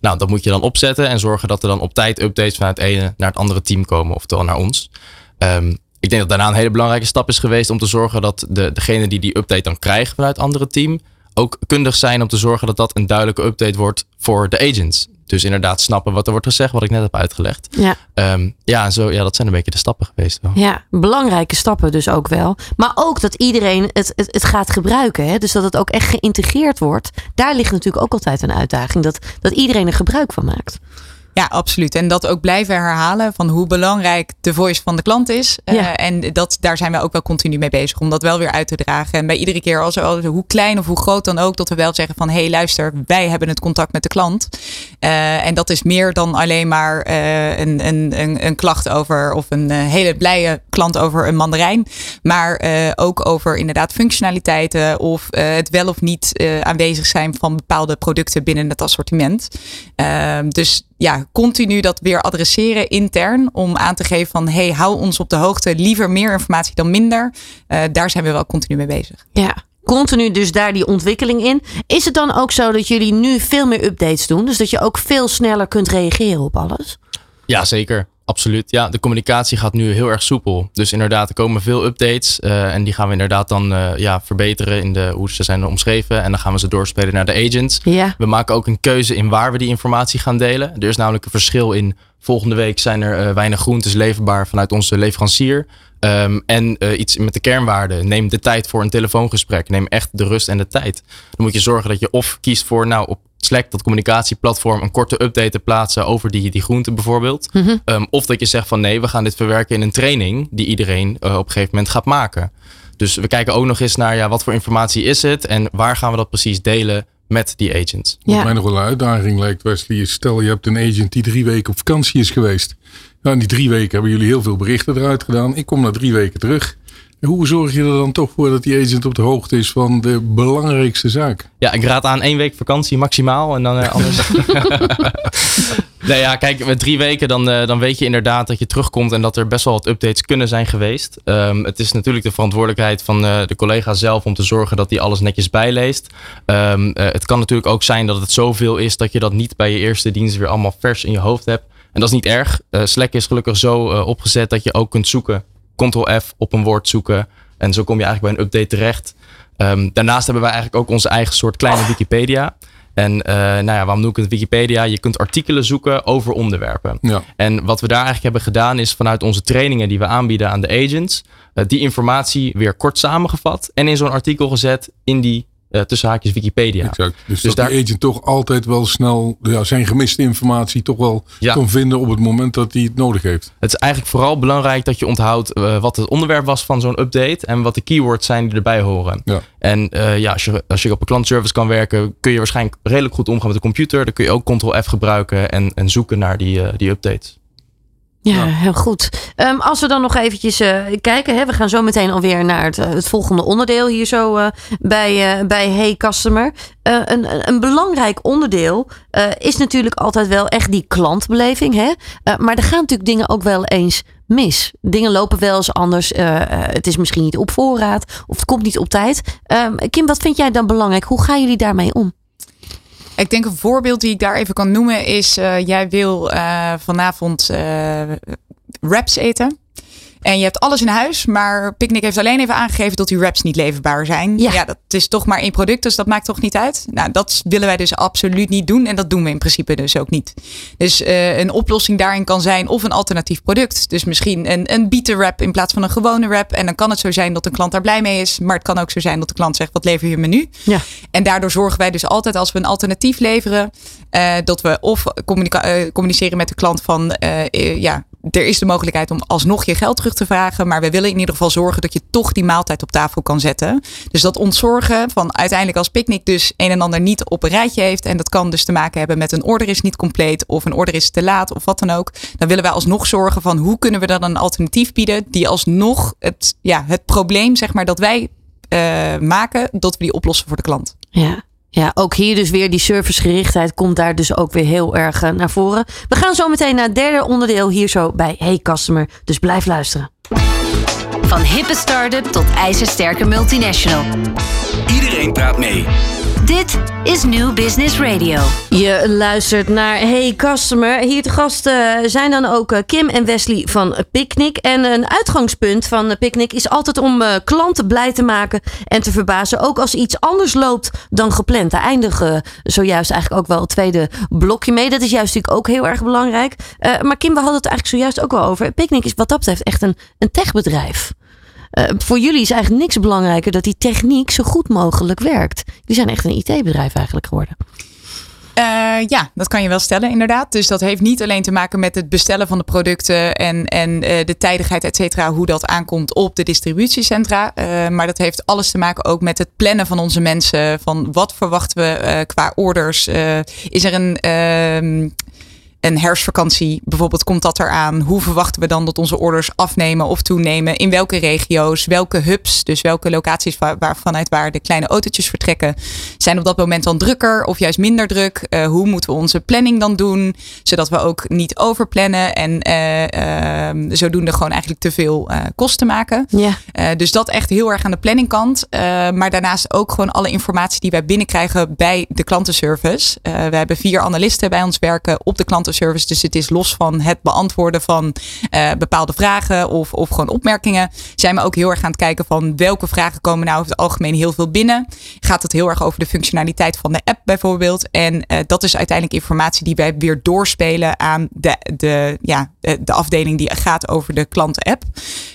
Nou, dat moet je dan opzetten en zorgen dat er dan op tijd updates vanuit het ene naar het andere team komen, oftewel naar ons. Ehm, ik denk dat daarna een hele belangrijke stap is geweest om te zorgen dat de, degene die die update dan krijgt vanuit het andere team ook kundig zijn om te zorgen dat dat een duidelijke update wordt voor de agents. Dus inderdaad snappen wat er wordt gezegd, wat ik net heb uitgelegd. Ja. Ehm, ja, zo, ja, dat zijn een beetje de stappen geweest. Wel. Ja, belangrijke stappen dus ook wel. Maar ook dat iedereen het, het, het gaat gebruiken. Hè? Dus dat het ook echt geïntegreerd wordt. Daar ligt natuurlijk ook altijd een uitdaging. Dat, dat iedereen er gebruik van maakt. Ja, absoluut. En dat ook blijven herhalen van hoe belangrijk de voice van de klant is. Ja. Uh, en dat, daar zijn we ook wel continu mee bezig om dat wel weer uit te dragen. En bij iedere keer, als, als, hoe klein of hoe groot dan ook, dat we wel zeggen van hé hey, luister, wij hebben het contact met de klant. Uh, en dat is meer dan alleen maar uh, een, een, een, een, klacht over of een hele blije klant over een mandarijn. Maar ook over inderdaad functionaliteiten of het wel of niet aanwezig zijn van bepaalde producten binnen het assortiment. Ehm, dus ja, continu dat weer adresseren intern. Om aan te geven van hey, hou ons op de hoogte. Liever meer informatie dan minder. Uh, daar zijn we wel continu mee bezig. Ja. Continu dus daar die ontwikkeling in. Is het dan ook zo dat jullie nu veel meer updates doen? Dus dat je ook veel sneller kunt reageren op alles? Ja, zeker. Absoluut. Ja, de communicatie gaat nu heel erg soepel. Dus inderdaad, er komen veel updates. Uh, en die gaan we inderdaad dan uh, ja, verbeteren in de, hoe ze zijn omschreven. En dan gaan we ze doorspelen naar de agents. Ja. We maken ook een keuze in waar we die informatie gaan delen. Er is namelijk een verschil in. Volgende week zijn er uh, weinig groentes leverbaar vanuit onze leverancier. Um, en iets met de kernwaarden. Neem de tijd voor een telefoongesprek. Neem echt de rust en de tijd. Dan moet je zorgen dat je of kiest voor, nou, op Slack, dat communicatieplatform, een korte update te plaatsen over die, die groenten bijvoorbeeld. Mhm. Mm -hmm. um, of dat je zegt van nee, we gaan dit verwerken in een training die iedereen uh, op een gegeven moment gaat maken. Dus we kijken ook nog eens naar ja, wat voor informatie is het en waar gaan we dat precies delen met die agents. Wat ja. mij nog wel een uitdaging lijkt, Wesley, is stel je hebt een agent die drie weken op vakantie is geweest. Nou, in die drie weken hebben jullie heel veel berichten eruit gedaan. Ik kom na drie weken terug. Hoe zorg je er dan toch voor dat die agent op de hoogte is van de belangrijkste zaak? Ja, ik raad aan één week vakantie maximaal en dan uh, anders. nee, ja, kijk, met drie weken dan, uh, dan weet je inderdaad dat je terugkomt en dat er best wel wat updates kunnen zijn geweest. Um, het is natuurlijk de verantwoordelijkheid van uh, de collega zelf om te zorgen dat hij alles netjes bijleest. Um, het kan natuurlijk ook zijn dat het zoveel is dat je dat niet bij je eerste dienst weer allemaal vers in je hoofd hebt. En dat is niet erg. Slack is gelukkig zo opgezet dat je ook kunt zoeken Ctrl-F op een woord zoeken. En zo kom je eigenlijk bij een update terecht. Um, daarnaast hebben wij eigenlijk ook onze eigen soort kleine Wikipedia. En uh, nou ja, waarom noem ik het Wikipedia? Je kunt artikelen zoeken over onderwerpen. Ja. En wat we daar eigenlijk hebben gedaan is vanuit onze trainingen die we aanbieden aan de agents, uh, die informatie weer kort samengevat en in zo'n artikel gezet in die uh, tussen haakjes Wikipedia. Exact. Dus, dus dat daar... die agent toch altijd wel snel ja, zijn gemiste informatie toch wel ja. kan vinden op het moment dat hij het nodig heeft. Het is eigenlijk vooral belangrijk dat je onthoudt uh, wat het onderwerp was van zo'n update en wat de keywords zijn die erbij horen. Ja. En uh, ja, als je, als je op een klantservice kan werken, kun je waarschijnlijk redelijk goed omgaan met de computer. Dan kun je ook Ctrl-F gebruiken en, en zoeken naar die, die updates. Ja, ja, heel goed. Um, als we dan nog eventjes uh, kijken, hè, we gaan zo meteen alweer naar het, het volgende onderdeel hier zo uh, bij, uh, bij Hey Customer. een, een belangrijk onderdeel is natuurlijk altijd wel echt die klantbeleving. Hè? maar er gaan natuurlijk dingen ook wel eens mis. Dingen lopen wel eens anders. het is misschien niet op voorraad of het komt niet op tijd. Um, Kim, wat vind jij dan belangrijk? Hoe gaan jullie daarmee om? Ik denk een voorbeeld die ik daar even kan noemen is: uh, jij wil uh, vanavond wraps eten. En je hebt alles in huis, maar Picnic heeft alleen even aangegeven dat die wraps niet leverbaar zijn. Ja. ja, dat is toch maar één product, dus dat maakt toch niet uit. Nou, dat willen wij dus absoluut niet doen en dat doen we in principe dus ook niet. Dus uh, een oplossing daarin kan zijn of een alternatief product. Dus misschien een, een bieten wrap in plaats van een gewone wrap. En dan kan het zo zijn dat een klant daar blij mee is, maar het kan ook zo zijn dat de klant zegt: wat lever je me nu? Ja. En daardoor zorgen wij dus altijd als we een alternatief leveren, uh, dat we of communica- uh, communiceren met de klant van ja er is de mogelijkheid om alsnog je geld terug te vragen. Maar we willen in ieder geval zorgen dat je toch die maaltijd op tafel kan zetten. Dus dat ontzorgen van uiteindelijk als picknick dus een en ander niet op een rijtje heeft. En dat kan dus te maken hebben met een order is niet compleet. Of een order is te laat of wat dan ook. Dan willen wij alsnog zorgen van hoe kunnen we dan een alternatief bieden. Die alsnog het, ja, het probleem zeg maar dat wij uh, maken. Dat we die oplossen voor de klant. Ja. Ja, ook hier dus weer die servicegerichtheid komt daar dus ook weer heel erg uh, naar voren. We gaan zo meteen naar het derde onderdeel hier zo bij Hey Customer. Dus blijf luisteren. Van hippe start-up tot ijzersterke multinational. Iedereen praat mee. Dit is New Business Radio. Je luistert naar Hey Customer. Hier te gast eh, zijn dan ook eh, Kim en Wesley van Picnic. En een uitgangspunt van Picnic is altijd om eh, klanten blij te maken en te verbazen. Ook als iets anders loopt dan gepland. Daar eindigen zojuist eigenlijk ook wel het tweede blokje mee. Dat is juist natuurlijk ook heel erg belangrijk. Maar Kim, we hadden het eigenlijk zojuist ook wel over. Picnic is wat dat betreft echt een, een techbedrijf. Eh, voor jullie is eigenlijk niks belangrijker dat die techniek zo goed mogelijk werkt. Jullie zijn echt een IT-bedrijf eigenlijk geworden. Eh, ja, dat kan je wel stellen, inderdaad. Dus dat heeft niet alleen te maken met het bestellen van de producten en, en eh, de tijdigheid, et cetera, hoe dat aankomt op de distributiecentra. Maar dat heeft alles te maken ook met het plannen van onze mensen. Van wat verwachten we qua orders? Is er een. Een herfstvakantie bijvoorbeeld, komt dat eraan? Hoe verwachten we dan dat onze orders afnemen of toenemen? In welke regio's? Welke hubs? Dus welke locaties waar, waar- vanuit waar de kleine autootjes vertrekken? Zijn op dat moment dan drukker of juist minder druk? Eh, hoe moeten we onze planning dan doen? Zodat we ook niet overplannen en eh, ehm, zodoende gewoon eigenlijk te veel eh, kosten maken. Ja. Dus dat echt heel erg aan de planningkant. Maar daarnaast ook gewoon alle informatie die wij binnenkrijgen bij de klantenservice. We hebben vier analisten bij ons werken op de klantenservice. Dus het is los van het beantwoorden van eh, bepaalde vragen of, of gewoon opmerkingen. Zijn we ook heel erg aan het kijken van welke vragen komen nou over het algemeen heel veel binnen. Gaat het heel erg over de functionaliteit van de app bijvoorbeeld. En eh, dat is uiteindelijk informatie die wij weer doorspelen aan de, de, ja, de, de afdeling die gaat over de klantenapp.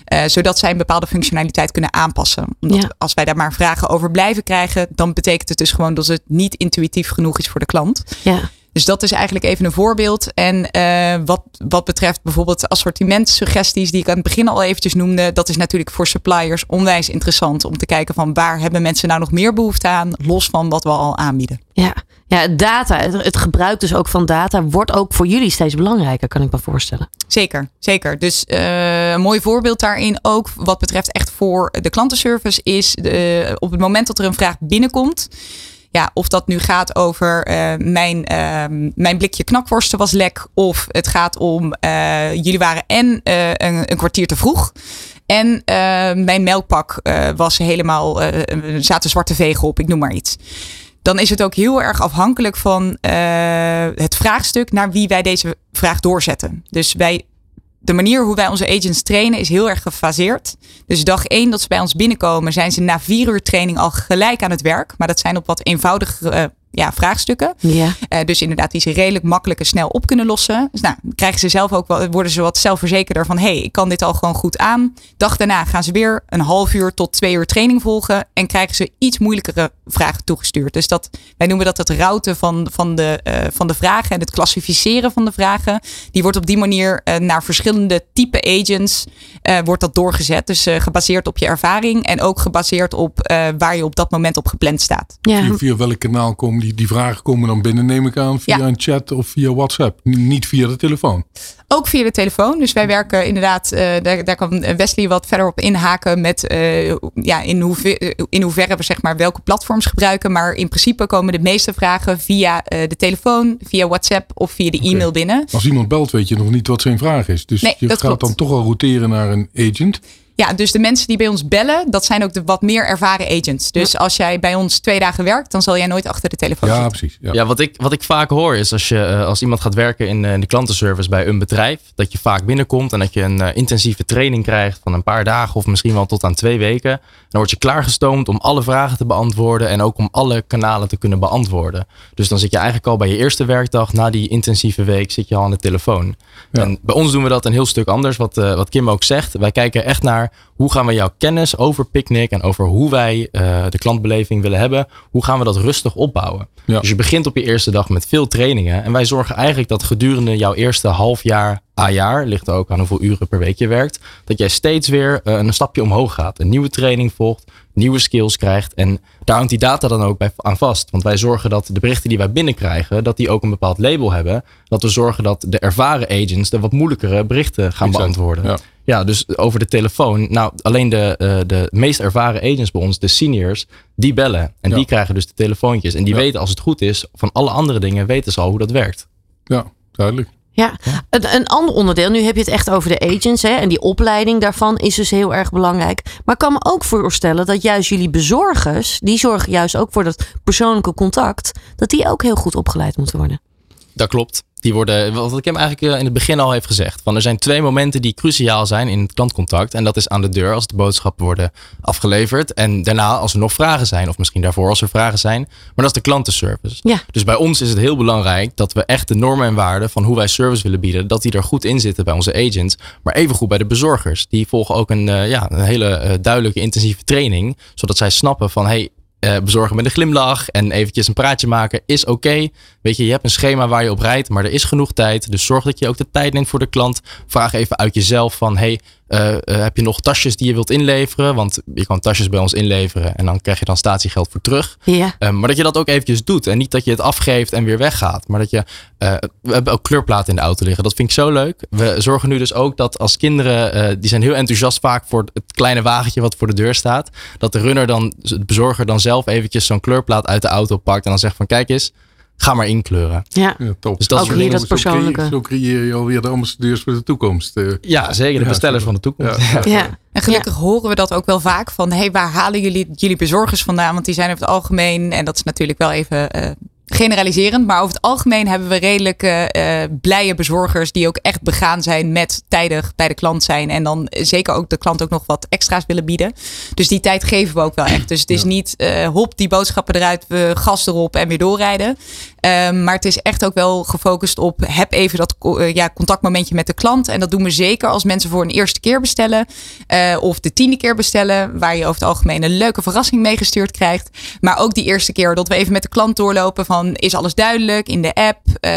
Eh, zodat zij een bepaalde functionaliteit kunnen aanpassen. Omdat Ja. als wij daar maar vragen over blijven krijgen, dan betekent het dus gewoon dat het niet intuïtief genoeg is voor de klant. Ja. Dus dat is eigenlijk even een voorbeeld. En eh, wat, wat betreft bijvoorbeeld assortimentsuggesties die ik aan het begin al eventjes noemde. Dat is natuurlijk voor suppliers onwijs interessant om te kijken van waar hebben mensen nou nog meer behoefte aan. Los van wat we al aanbieden. Ja, ja data, het, gebruik dus ook van data wordt ook voor jullie steeds belangrijker, kan ik me voorstellen. Zeker, zeker. Dus eh, een mooi voorbeeld daarin ook wat betreft echt voor de klantenservice is de, op het moment dat er een vraag binnenkomt. Ja, of dat nu gaat over eh, mijn, ehm, mijn blikje knakworsten was lek. Of het gaat om eh, jullie waren en eh, een, een kwartier te vroeg. En mijn melkpak was helemaal, er zaten zwarte vegen op, ik noem maar iets. Dan is het ook heel erg afhankelijk van het vraagstuk naar wie wij deze vraag doorzetten. Dus wij de manier hoe wij onze agents trainen is heel erg gefaseerd. Dus dag één dat ze bij ons binnenkomen, zijn ze na vier uur training al gelijk aan het werk. Maar dat zijn op wat eenvoudige eh, ja, vraagstukken. Ja. Eh, dus inderdaad, die ze redelijk makkelijk en snel op kunnen lossen. Dus nou, krijgen ze zelf ook wel, worden ze wat zelfverzekerder van: hé, hey, ik kan dit al gewoon goed aan. Dag daarna gaan ze weer een half uur tot twee uur training volgen. En krijgen ze iets moeilijkere vragen toegestuurd. Dus dat, wij noemen dat het routen van, van, de, eh, van de vragen en het klassificeren van de vragen. Die wordt op die manier eh, naar verschillende type agents eh, wordt dat doorgezet. Dus eh, gebaseerd op je ervaring en ook gebaseerd op eh, waar je op dat moment op gepland staat. Ja. Via, via welk kanaal komen die, die vragen komen dan binnen, neem ik aan? Via Ja. een chat of via WhatsApp? Niet via de telefoon. Ook via de telefoon. Dus wij werken inderdaad, eh, daar, daar kan Wesley wat verder op inhaken met eh, ja, in, hoever, in hoeverre we zeg maar welke platforms gebruiken. Maar in principe komen de meeste vragen via eh, de telefoon, via WhatsApp of via de e-mail binnen. Als iemand belt, weet je nog niet wat zijn vraag is. Dus Nee, je gaat klopt. dan toch al roteren naar een agent. Ja, dus de mensen die bij ons bellen, dat zijn ook de wat meer ervaren agents. Dus als jij bij ons twee dagen werkt, dan zal jij nooit achter de telefoon Ja, zitten. precies. Ja. Ja, wat ik, wat ik vaak hoor is als, je, eh, als iemand gaat werken in, eh, in de klantenservice bij een bedrijf, dat je vaak binnenkomt en dat je een eh, intensieve training krijgt van een paar dagen of misschien wel tot aan twee weken. Dan word je klaargestoomd om alle vragen te beantwoorden en ook om alle kanalen te kunnen beantwoorden. Dus dan zit je eigenlijk al bij je eerste werkdag na die intensieve week zit je al aan de telefoon. Ja. En bij ons doen we dat een heel stuk anders, wat, wat Kim ook zegt. Wij kijken echt naar hoe gaan we jouw kennis over Picnic en over hoe wij eh, de klantbeleving willen hebben, hoe gaan we dat rustig opbouwen. Ja. Dus je begint op je eerste dag met veel trainingen. En wij zorgen eigenlijk dat gedurende jouw eerste half jaar, a jaar, ligt er ook aan hoeveel uren per week je werkt, dat jij steeds weer eh, een stapje omhoog gaat. Een nieuwe training volgt, nieuwe skills krijgt. En daar hangt die data dan ook bij, aan vast. Want wij zorgen dat de berichten die wij binnenkrijgen, dat die ook een bepaald label hebben. Dat we zorgen dat de ervaren agents de wat moeilijkere berichten gaan Exact, beantwoorden. ja. Ja, dus over de telefoon. Nou, alleen de, eh, de meest ervaren agents bij ons, de seniors, die bellen. En Ja. die krijgen dus de telefoontjes. En die Ja. weten als het goed is, van alle andere dingen weten ze al hoe dat werkt. Ja, duidelijk. Ja, Een, een ander onderdeel, nu heb je het echt over de agents hè, en die opleiding daarvan is dus heel erg belangrijk. Maar ik kan me ook voorstellen dat juist jullie bezorgers, die zorgen juist ook voor dat persoonlijke contact, dat die ook heel goed opgeleid moeten worden. Dat klopt. Die worden, wat ik hem eigenlijk eh, in het begin al heeft gezegd. Van er zijn twee momenten die cruciaal zijn in het klantcontact. En dat is aan de deur als de boodschappen worden afgeleverd. En daarna als er nog vragen zijn. Of misschien daarvoor als er vragen zijn. Maar dat is de klantenservice. Ja. Dus bij ons is het heel belangrijk dat we echt de normen en waarden van hoe wij service willen bieden. Dat die er goed in zitten bij onze agents. Maar evengoed bij de bezorgers. Die volgen ook een, eh, ja, een hele eh, duidelijke intensieve training. Zodat zij snappen van hey, eh, bezorgen met een glimlach en eventjes een praatje maken is oké. Weet je, je hebt een schema waar je op rijdt, maar er is genoeg tijd. Dus zorg dat je ook de tijd neemt voor de klant. Vraag even uit jezelf van, hey, eh, eh, heb je nog tasjes die je wilt inleveren? Want je kan tasjes bij ons inleveren en dan krijg je dan statiegeld voor terug. Ja. Eh, maar dat je dat ook eventjes doet. En niet dat je het afgeeft en weer weggaat. Maar dat je. we hebben ook kleurplaten in de auto liggen. Dat vind ik zo leuk. We zorgen nu dus ook dat als kinderen. die zijn heel enthousiast vaak voor het kleine wagentje wat voor de deur staat. Dat de runner dan. De bezorger dan zelf eventjes zo'n kleurplaat uit de auto pakt. En dan zegt van kijk eens. Ga maar inkleuren. Ja. Ja, top. Dus dat Ook hier dingen. dat Zo creëer- persoonlijke. Zo creëer je alweer de ambassadeurs voor de toekomst. eh. Ja, zeker. De Ja, bestellers van de toekomst. Ja. Ja. En gelukkig horen we dat ook wel vaak van, hey, waar halen jullie jullie bezorgers vandaan? Want die zijn over het algemeen, en dat is natuurlijk wel even eh, generaliserend, maar over het algemeen hebben we redelijk eh, blije bezorgers die ook echt begaan zijn met tijdig bij de klant zijn. En dan zeker ook de klant ook nog wat extra's willen bieden. Dus die tijd geven we ook wel echt. Dus het is niet eh, hop, die boodschappen eruit, we gas erop en weer doorrijden. Ehm, maar het is echt ook wel gefocust op heb even dat eh, ja, contactmomentje met de klant. En dat doen we zeker als mensen voor een eerste keer bestellen. eh, of de tiende keer bestellen. Waar je over het algemeen een leuke verrassing meegestuurd krijgt. Maar ook die eerste keer dat we even met de klant doorlopen van is alles duidelijk in de app? Eh,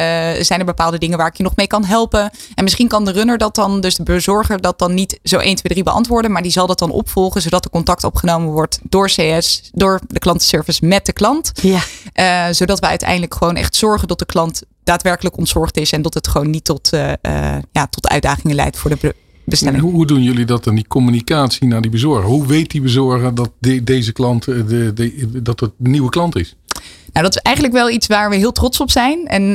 zijn er bepaalde dingen waar ik je nog mee kan helpen? En misschien kan de runner dat dan, dus de bezorger dat dan niet zo 1, 2, 3 beantwoorden. Maar die zal dat dan opvolgen zodat er contact opgenomen wordt door CS, door de klantenservice met de klant. Ja. Zodat we uiteindelijk gewoon echt zorgen dat de klant daadwerkelijk ontzorgd is. En dat het gewoon niet tot, eh, eh, ja, tot uitdagingen leidt voor de bestelling. hoe, hoe doen jullie dat dan, die communicatie naar die bezorger? Hoe weet die bezorger dat de- deze klant eh, de, de, dat het een nieuwe klant is? Nou, dat is eigenlijk wel iets waar we heel trots op zijn. En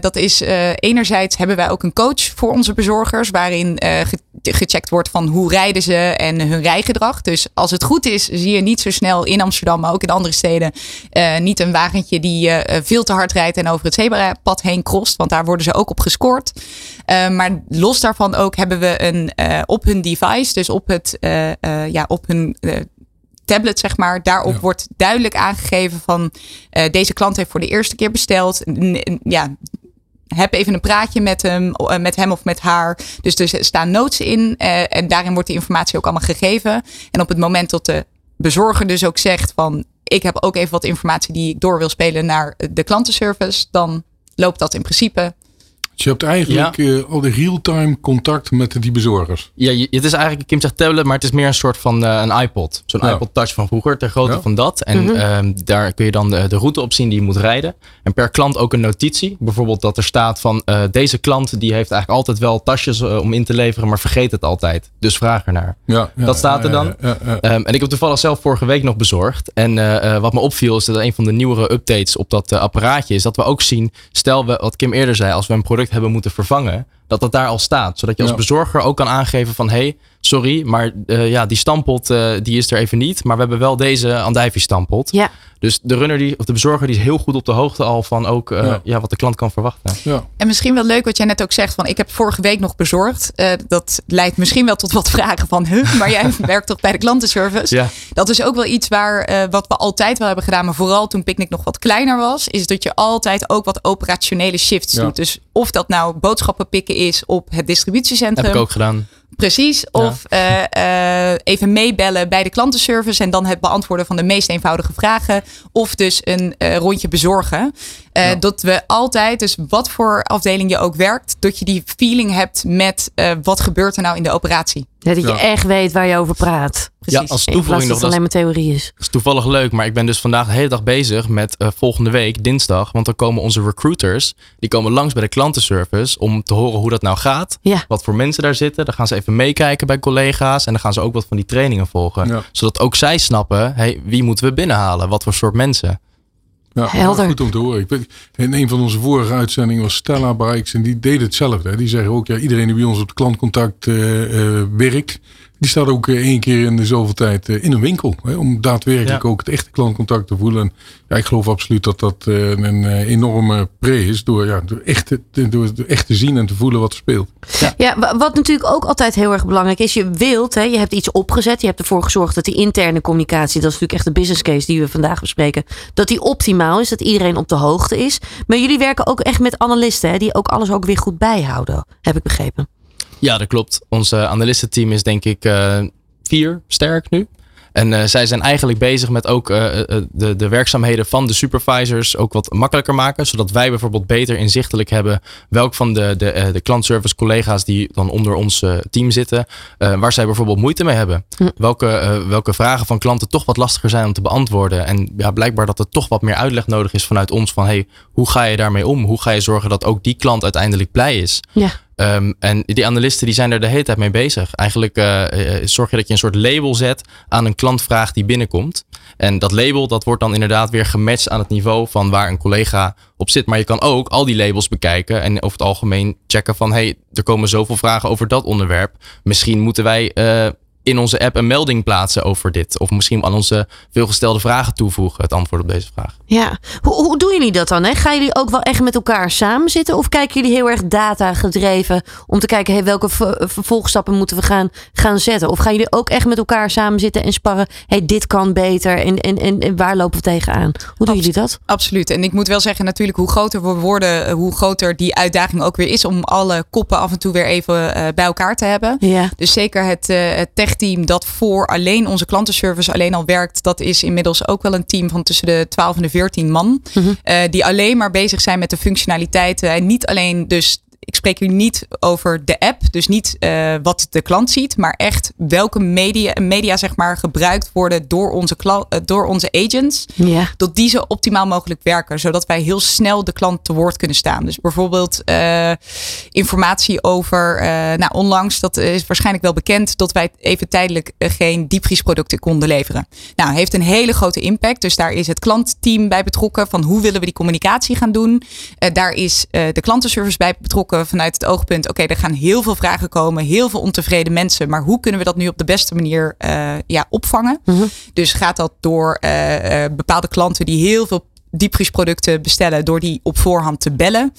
dat is enerzijds hebben wij ook een coach voor onze bezorgers, waarin ge- gecheckt wordt van hoe rijden ze en hun rijgedrag. Dus als het goed is, zie je niet zo snel in Amsterdam, maar ook in andere steden, eh, niet een wagentje die eh, veel te hard rijdt en over het zebrapad heen crost, want daar worden ze ook op gescoord. Eh, maar los daarvan ook hebben we een op hun device, dus op het ja, op hun tablet, zeg maar. Daarop Ja. wordt duidelijk aangegeven van deze klant heeft voor de eerste keer besteld. N- Ja, heb even een praatje met hem, eh, met hem of met haar. Dus er staan notes in eh, en daarin wordt die informatie ook allemaal gegeven. En op het moment dat de bezorger dus ook zegt van ik heb ook even wat informatie die ik door wil spelen naar de klantenservice, dan loopt dat in principe. Dus je hebt eigenlijk eh, al de real-time contact met die bezorgers. Ja, je- het is eigenlijk, Kim zegt tablet, maar het is meer een soort van eh, een iPod. Zo'n Ja. iPod Touch van vroeger, ter grootte Ja. van dat. En Mhm. ehm, daar kun je dan de, de route op zien die je moet rijden. En per klant ook een notitie. Bijvoorbeeld dat er staat van eh, deze klant die heeft eigenlijk altijd wel tasjes om in te leveren, maar vergeet het altijd. Dus vraag ernaar. Ja, ja, Dat staat er dan. ja, ja, ja. Ehm, en ik heb toevallig zelf vorige week nog bezorgd. En wat me opviel is dat een van de nieuwere updates op dat apparaatje is dat we ook zien, stel we, wat Kim eerder zei, als we een product hebben moeten vervangen, dat dat daar al staat. Zodat je als Ja. bezorger ook kan aangeven van, hey, sorry, maar eh, ja, die stampot eh, die is er even niet, maar we hebben wel deze andijvie stampot. Ja. Dus de runner die, of de bezorger die is heel goed op de hoogte al van ook eh, Ja. ja. wat de klant kan verwachten. ja. En misschien wel leuk wat jij net ook zegt van ik heb vorige week nog bezorgd. Eh, dat leidt misschien wel tot wat vragen van huh, maar jij werkt toch bij de klantenservice? Ja. Dat is ook wel iets waar eh, wat we altijd wel hebben gedaan, maar vooral toen Picnic nog wat kleiner was, is dat je altijd ook wat operationele shifts Ja. doet. Dus of dat nou boodschappen pikken is op het distributiecentrum. Heb ik ook gedaan. Precies. Of eh, eh, even meebellen bij de klantenservice en dan het beantwoorden van de meest eenvoudige vragen. Of dus een eh, rondje bezorgen. Eh, Ja. Dat we altijd, dus wat voor afdeling je ook werkt, dat je die feeling hebt met eh, wat gebeurt er nou in de operatie. Ja, dat je Ja. echt weet waar je over praat. Precies. Ja, als toevoeging dat nog, dat alleen maar theorie is. Dat is toevallig leuk, maar ik ben dus vandaag de hele dag bezig met eh, volgende week, dinsdag. Want dan komen onze recruiters, die komen langs bij de klantenservice om te horen hoe dat nou gaat. Ja. Wat voor mensen daar zitten. Dan gaan ze even meekijken bij collega's en dan gaan ze ook wat van die trainingen volgen. Ja. Zodat ook zij snappen, hey, wie moeten we binnenhalen? Wat voor soort mensen? Ja, Helder. Goed om te horen. Ik in een van onze vorige uitzendingen was Stella Bikes en die deed hetzelfde. hè. Die zeggen ook, ja, iedereen die bij ons op klantcontact eh, eh, werkt, die staat ook eh, één keer in de zoveel tijd eh, in een winkel. Hè, om daadwerkelijk Ja. ook het echte klantcontact te voelen. En ja, ik geloof absoluut dat dat eh, een enorme pre is door, ja, door, echt te, door, echt te zien en te voelen wat er speelt. Ja, wa- wat natuurlijk ook altijd heel erg belangrijk is. Je wilt, hè, je hebt iets opgezet. Je hebt ervoor gezorgd dat die interne communicatie, dat is natuurlijk echt de business case die we vandaag bespreken, dat die optimaal is, dat iedereen op de hoogte is. Maar jullie werken ook echt met analisten, hè, die ook alles ook weer goed bijhouden, heb ik begrepen. Ja, dat klopt. Ons analistenteam is denk ik eh, vier sterk nu. En eh, zij zijn eigenlijk bezig met ook eh, de, de werkzaamheden van de supervisors ook wat makkelijker maken. Zodat wij bijvoorbeeld beter inzichtelijk hebben welk van de, de, de klantservice collega's die dan onder ons team zitten, waar zij bijvoorbeeld moeite mee hebben. Welke, eh, welke vragen van klanten toch wat lastiger zijn om te beantwoorden. En ja, blijkbaar dat er toch wat meer uitleg nodig is vanuit ons van hey, hoe ga je daarmee om? Hoe ga je zorgen dat ook die klant uiteindelijk blij is? Ja. Ehm, en die analisten die zijn er de hele tijd mee bezig. Eigenlijk eh, eh, zorg je dat je een soort label zet aan een klantvraag die binnenkomt. En dat label dat wordt dan inderdaad weer gematcht aan het niveau van waar een collega op zit. Maar je kan ook al die labels bekijken en over het algemeen checken van hey, er komen zoveel vragen over dat onderwerp. Misschien moeten wij eh, in onze app een melding plaatsen over dit. Of misschien aan onze veelgestelde vragen toevoegen het antwoord op deze vraag. Ja, hoe, hoe doen jullie dat dan? Hè? Gaan jullie ook wel echt met elkaar samen zitten? Of kijken jullie heel erg data gedreven om te kijken hey, welke ver- vervolgstappen moeten we gaan, gaan zetten? Of gaan jullie ook echt met elkaar samen zitten en sparren? Hey, dit kan beter en, en, en, en waar lopen we tegenaan? Hoe doen jullie dat? Absoluut. En ik moet wel zeggen, natuurlijk, hoe groter we worden, eh, hoe groter die uitdaging ook weer is om alle koppen af en toe weer even eh, bij elkaar te hebben. Ja. Dus zeker het, eh, het techteam dat voor alleen onze klantenservice alleen al werkt, dat is inmiddels ook wel een team van tussen de 12 en de 14 man. eh, die alleen maar bezig zijn met de functionaliteiten. En niet alleen dus. Ik spreek hier niet over de app, dus niet eh, wat de klant ziet, maar echt welke media, media zeg maar, gebruikt worden door onze, eh, door onze agents Ja. dat die zo optimaal mogelijk werken, zodat wij heel snel de klant te woord kunnen staan. Dus bijvoorbeeld eh, informatie over, nou onlangs, dat is waarschijnlijk wel bekend, dat wij even tijdelijk geen diepvriesproducten konden leveren. Nou, heeft een hele grote impact. Dus daar is het klantteam bij betrokken van hoe willen we die communicatie gaan doen. Daar is de klantenservice bij betrokken vanuit het oogpunt, oké, er gaan heel veel vragen komen, heel veel ontevreden mensen, maar hoe kunnen we dat nu op de beste manier eh, ja, opvangen? Dus gaat dat door eh, eh, bepaalde klanten die heel veel diepvriesproducten bestellen, door die op voorhand te bellen.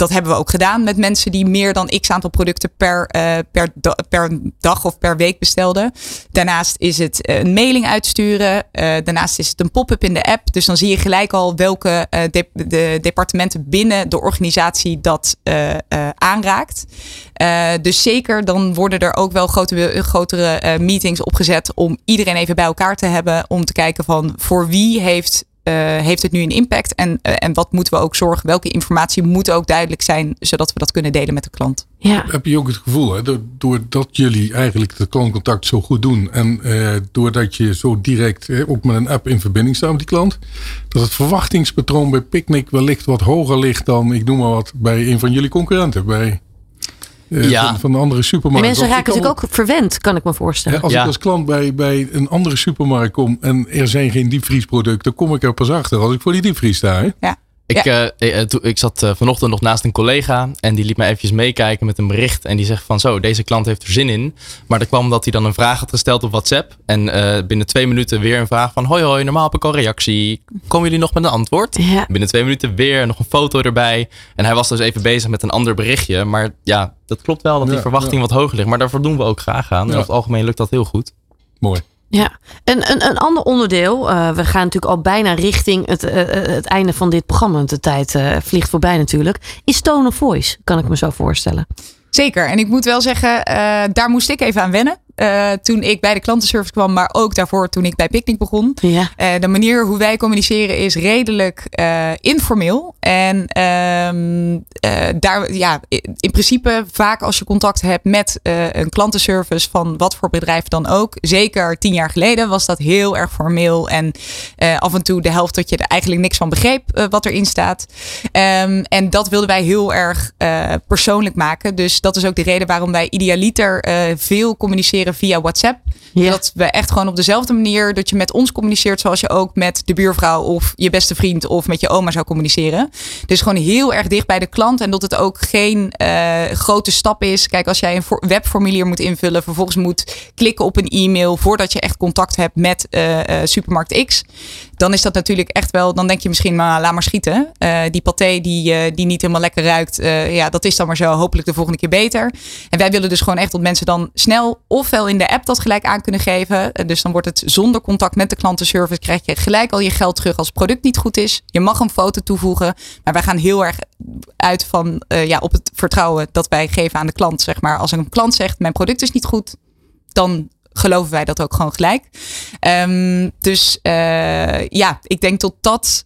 Dat hebben we ook gedaan met mensen die meer dan x aantal producten per, eh, per, per dag of per week bestelden. Daarnaast is het eh, een mailing uitsturen. Eh, daarnaast is het een pop-up in de app. Dus dan zie je gelijk al welke de, de departementen binnen de organisatie dat aanraakt. Dus zeker, dan worden er ook wel grote, grotere meetings opgezet om iedereen even bij elkaar te hebben. Om te kijken van voor wie heeft, heeft het nu een impact en, eh, en wat moeten we ook zorgen. Welke informatie moet ook duidelijk zijn, zodat we dat kunnen delen met de klant. Ja. Heb je ook het gevoel, hè, do- doordat jullie eigenlijk het klantcontact zo goed doen en eh, doordat je zo direct eh, ook met een app in verbinding staat met die klant, dat het verwachtingspatroon bij Picnic wellicht wat hoger ligt dan, ik noem maar wat, bij een van jullie concurrenten, bij eh, Ja. van, van de andere supermarkten. Mensen raken natuurlijk ook verwend, kan ik me voorstellen. als Ja. ik als klant bij, bij een andere supermarkt kom en er zijn geen diepvriesproducten, dan kom ik er pas achter als ik voor die diepvries sta. Hè? Ik, eh, eh, toen- ik zat eh, vanochtend nog naast een collega en die liet me eventjes meekijken met een bericht. En die zegt van zo, deze klant heeft er zin in. Maar dat kwam omdat hij dan een vraag had gesteld op WhatsApp. En eh, binnen twee minuten weer een vraag van hoi hoi, normaal heb ik al reactie. Komen jullie nog met een antwoord? Ja. Binnen twee minuten weer nog een foto erbij. En hij was dus even bezig met een ander berichtje. Maar ja, dat klopt wel dat die Ja, verwachting ja. wat hoger ligt. Maar daarvoor doen we ook graag aan. En over het algemeen lukt dat heel goed. Mooi. Ja, een, een, een ander onderdeel. eh, we gaan natuurlijk al bijna richting het, eh, het einde van dit programma. De tijd vliegt voorbij natuurlijk. Is tone of voice, kan ik me zo voorstellen. Zeker. En ik moet wel zeggen, daar moest ik even aan wennen. Eh, toen ik bij de klantenservice kwam, maar ook daarvoor toen ik bij Picnic begon. Ja. Eh, de manier hoe wij communiceren is redelijk eh, informeel. En ehm, eh, daar, ja, in principe vaak als je contact hebt met een klantenservice van wat voor bedrijf dan ook. Zeker tien jaar geleden was dat heel erg formeel. En af en toe de helft dat je er eigenlijk niks van begreep wat erin staat. Ehm, en dat wilden wij heel erg persoonlijk maken. Dus dat is ook de reden waarom wij idealiter veel communiceren communiceren via WhatsApp. Ja. Dat we echt gewoon op dezelfde manier dat je met ons communiceert zoals je ook met de buurvrouw of je beste vriend of met je oma zou communiceren. Dus gewoon heel erg dicht bij de klant en dat het ook geen eh, grote stap is. Kijk, als jij een webformulier moet invullen, vervolgens moet klikken op een e-mail voordat je echt contact hebt met eh, supermarkt X, dan is dat natuurlijk echt wel, dan denk je misschien, maar laat maar schieten. Die paté die, die niet helemaal lekker ruikt, ja, dat is dan maar zo. Hopelijk de volgende keer beter. En wij willen dus gewoon echt dat mensen dan snel ofwel in de app dat gelijk aan kunnen geven. Eh, dus dan wordt het zonder contact met de klantenservice, krijg je gelijk al je geld terug als het product niet goed is. Je mag een foto toevoegen, maar wij gaan heel erg uit van eh, ja, op het vertrouwen dat wij geven aan de klant. Zeg maar. Als een klant zegt, mijn product is niet goed, dan geloven wij dat ook gewoon gelijk. Ehm, dus eh, ja, ik denk tot dat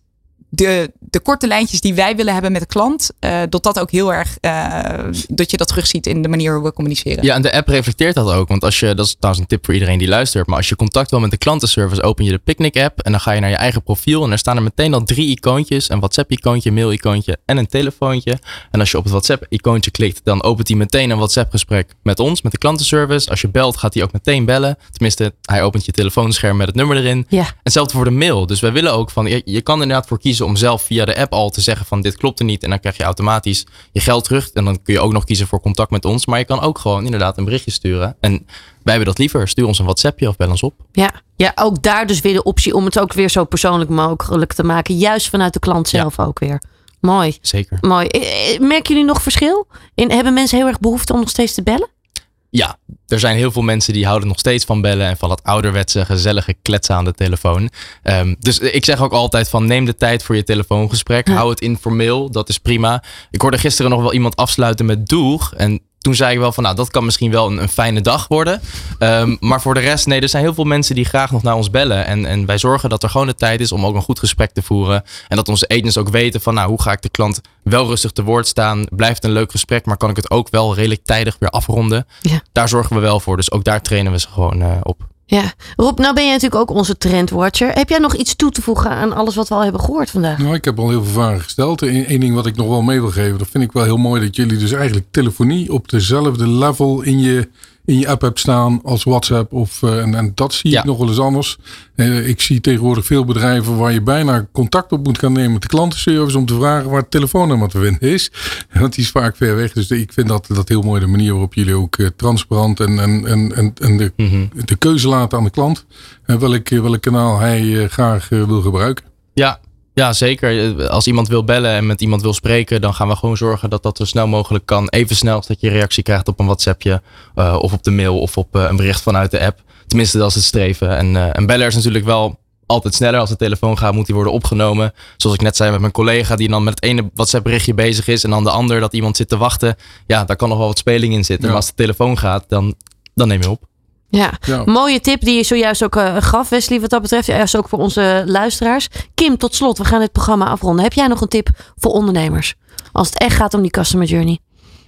de, de korte lijntjes die wij willen hebben met de klant, eh, dat dat ook heel erg, eh, dat je dat terugziet in de manier hoe we communiceren. Ja, en de app reflecteert dat ook. Want als je, dat is trouwens een tip voor iedereen die luistert. Maar als je contact wil met de klantenservice, open je de Picnic app. En dan ga je naar je eigen profiel. En er staan er meteen al drie icoontjes. Een WhatsApp-icoontje, een mail-icoontje en een telefoontje. En als je op het WhatsApp-icoontje klikt, dan opent hij meteen een WhatsApp-gesprek met ons, met de klantenservice. Als je belt, gaat hij ook meteen bellen. Tenminste, hij opent je telefoonscherm met het nummer erin. Ja. En hetzelfde voor de mail. Dus wij willen ook van, je, je kan er inderdaad voor kiezen om zelf via de app al te zeggen van dit klopt er niet. En dan krijg je automatisch je geld terug. En dan kun je ook nog kiezen voor contact met ons. Maar je kan ook gewoon inderdaad een berichtje sturen. En wij hebben dat liever. Stuur ons een WhatsAppje of bel ons op. Ja. ja, ook daar dus weer de optie om het ook weer zo persoonlijk mogelijk te maken. Juist vanuit de klant Ja. zelf ook weer. Mooi. Zeker. Mooi. Eh, eh, Merken jullie nog verschil? In, hebben mensen heel erg behoefte om nog steeds te bellen? Ja, er zijn heel veel mensen die houden nog steeds van bellen en van dat ouderwetse, gezellige kletsen aan de telefoon. Ehm, dus ik zeg ook altijd van neem de tijd voor je telefoongesprek. Hou het informeel, dat is prima. Ik hoorde gisteren nog wel iemand afsluiten met doeg. En toen zei ik wel van nou, dat kan misschien wel een, een fijne dag worden. Ehm, maar voor de rest, nee, er zijn heel veel mensen die graag nog naar ons bellen. En, en wij zorgen dat er gewoon de tijd is om ook een goed gesprek te voeren. En dat onze agents ook weten van nou, hoe ga ik de klant wel rustig te woord staan. Blijft een leuk gesprek, maar kan ik het ook wel redelijk tijdig weer afronden. Ja. Daar zorgen we wel voor. Dus ook daar trainen we ze gewoon eh, op. Ja. Rob, nou ben jij natuurlijk ook onze trendwatcher. Heb jij nog iets toe te voegen aan alles wat we al hebben gehoord vandaag? Nou, ik heb al heel veel vragen gesteld. Eén ding wat ik nog wel mee wil geven, dat vind ik wel heel mooi. Dat jullie dus eigenlijk telefonie op dezelfde level in je, in je app hebt staan als WhatsApp. Of, eh, en, en dat zie Ja. ik nog wel eens anders. Eh, ik zie tegenwoordig veel bedrijven waar je bijna contact op moet gaan nemen met de klantenservice. Om te vragen waar het telefoonnummer te vinden is. Want die is vaak ver weg. Dus ik vind dat, dat heel mooi de manier waarop jullie ook eh, transparant en, en, en, en, de, Mhm. de keuze laten aan de klant. En welk, welk kanaal hij graag wil gebruiken. Ja, ja, zeker. Als iemand wil bellen en met iemand wil spreken, dan gaan we gewoon zorgen dat dat zo snel mogelijk kan. Even snel als dat je reactie krijgt op een WhatsAppje eh, of op de mail of op eh, een bericht vanuit de app. Tenminste, dat is het streven. En eh, een beller is natuurlijk wel altijd sneller. Als de telefoon gaat, moet die worden opgenomen. Zoals ik net zei met mijn collega, die dan met het ene WhatsApp berichtje bezig is en dan de ander dat iemand zit te wachten. Ja, daar kan nog wel wat speling in zitten. Ja. Maar als de telefoon gaat, dan, dan neem je op. Ja. Ja. Mooie tip die je zojuist ook eh, gaf, Wesley, wat dat betreft. Juist ook voor onze luisteraars. Kim, tot slot, we gaan het programma afronden. Heb jij nog een tip voor ondernemers? Als het echt gaat om die customer journey.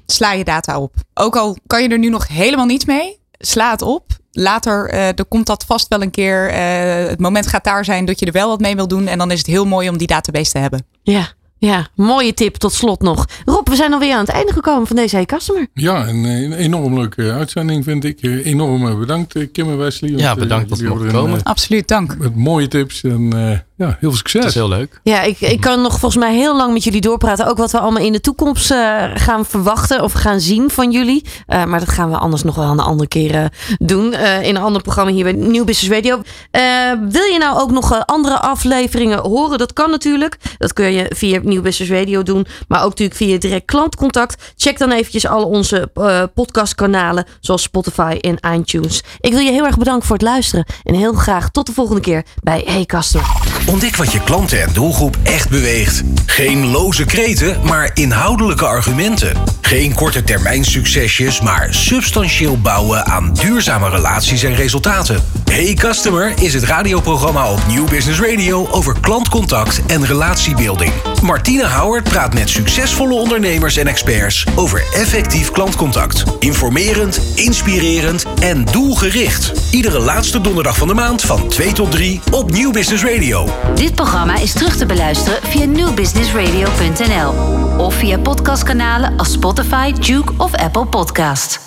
Sla je data op. Ook al kan je er nu nog helemaal niets mee, sla het op. Later eh, er komt dat vast wel een keer. eh, het moment gaat daar zijn dat je er wel wat mee wil doen. En dan is het heel mooi om die database te hebben. Ja, ja, mooie tip tot slot nog. Rob, we zijn alweer aan het einde gekomen van deze Hey Customer. Ja, en eh, een enorm leuke uitzending vind ik. Eh, Enorm eh, bedankt eh, Kim en Wesley. Ja, eh, bedankt dat we jullie komen. Absoluut, dank. eh, Met mooie tips en eh, ja, heel veel Het succes. is heel leuk. Ja, ik, ik kan nog volgens mij heel lang met jullie doorpraten. Ook wat we allemaal in de toekomst eh, gaan verwachten of gaan zien van jullie. Eh, maar dat gaan we anders nog wel een andere keer eh, doen. eh, in een ander programma hier bij Nieuw Business Radio. Eh, wil je nou ook nog andere afleveringen horen? Dat kan natuurlijk. Dat kun je via Nieuw Business Radio doen. Maar ook natuurlijk via direct klantcontact. Check dan eventjes al onze eh, podcastkanalen. Zoals Spotify en iTunes. Ik wil je heel erg bedanken voor het luisteren. En heel graag tot de volgende keer bij Hey Customer. Ontdek wat je klanten en doelgroep echt beweegt. Geen loze kreten, maar inhoudelijke argumenten. Geen korte termijn succesjes, maar substantieel bouwen aan duurzame relaties en resultaten. Hey Customer is het radioprogramma op Nieuw Business Radio over klantcontact en relatiebeelding. Martine Howard praat met succesvolle ondernemers en experts over effectief klantcontact. Informerend, inspirerend en doelgericht. Iedere laatste donderdag van de maand van 2 tot 3 op Nieuw Business Radio. Dit programma is terug te beluisteren via newbusinessradio.nl of via podcastkanalen als Spotify, Duke of Apple Podcast.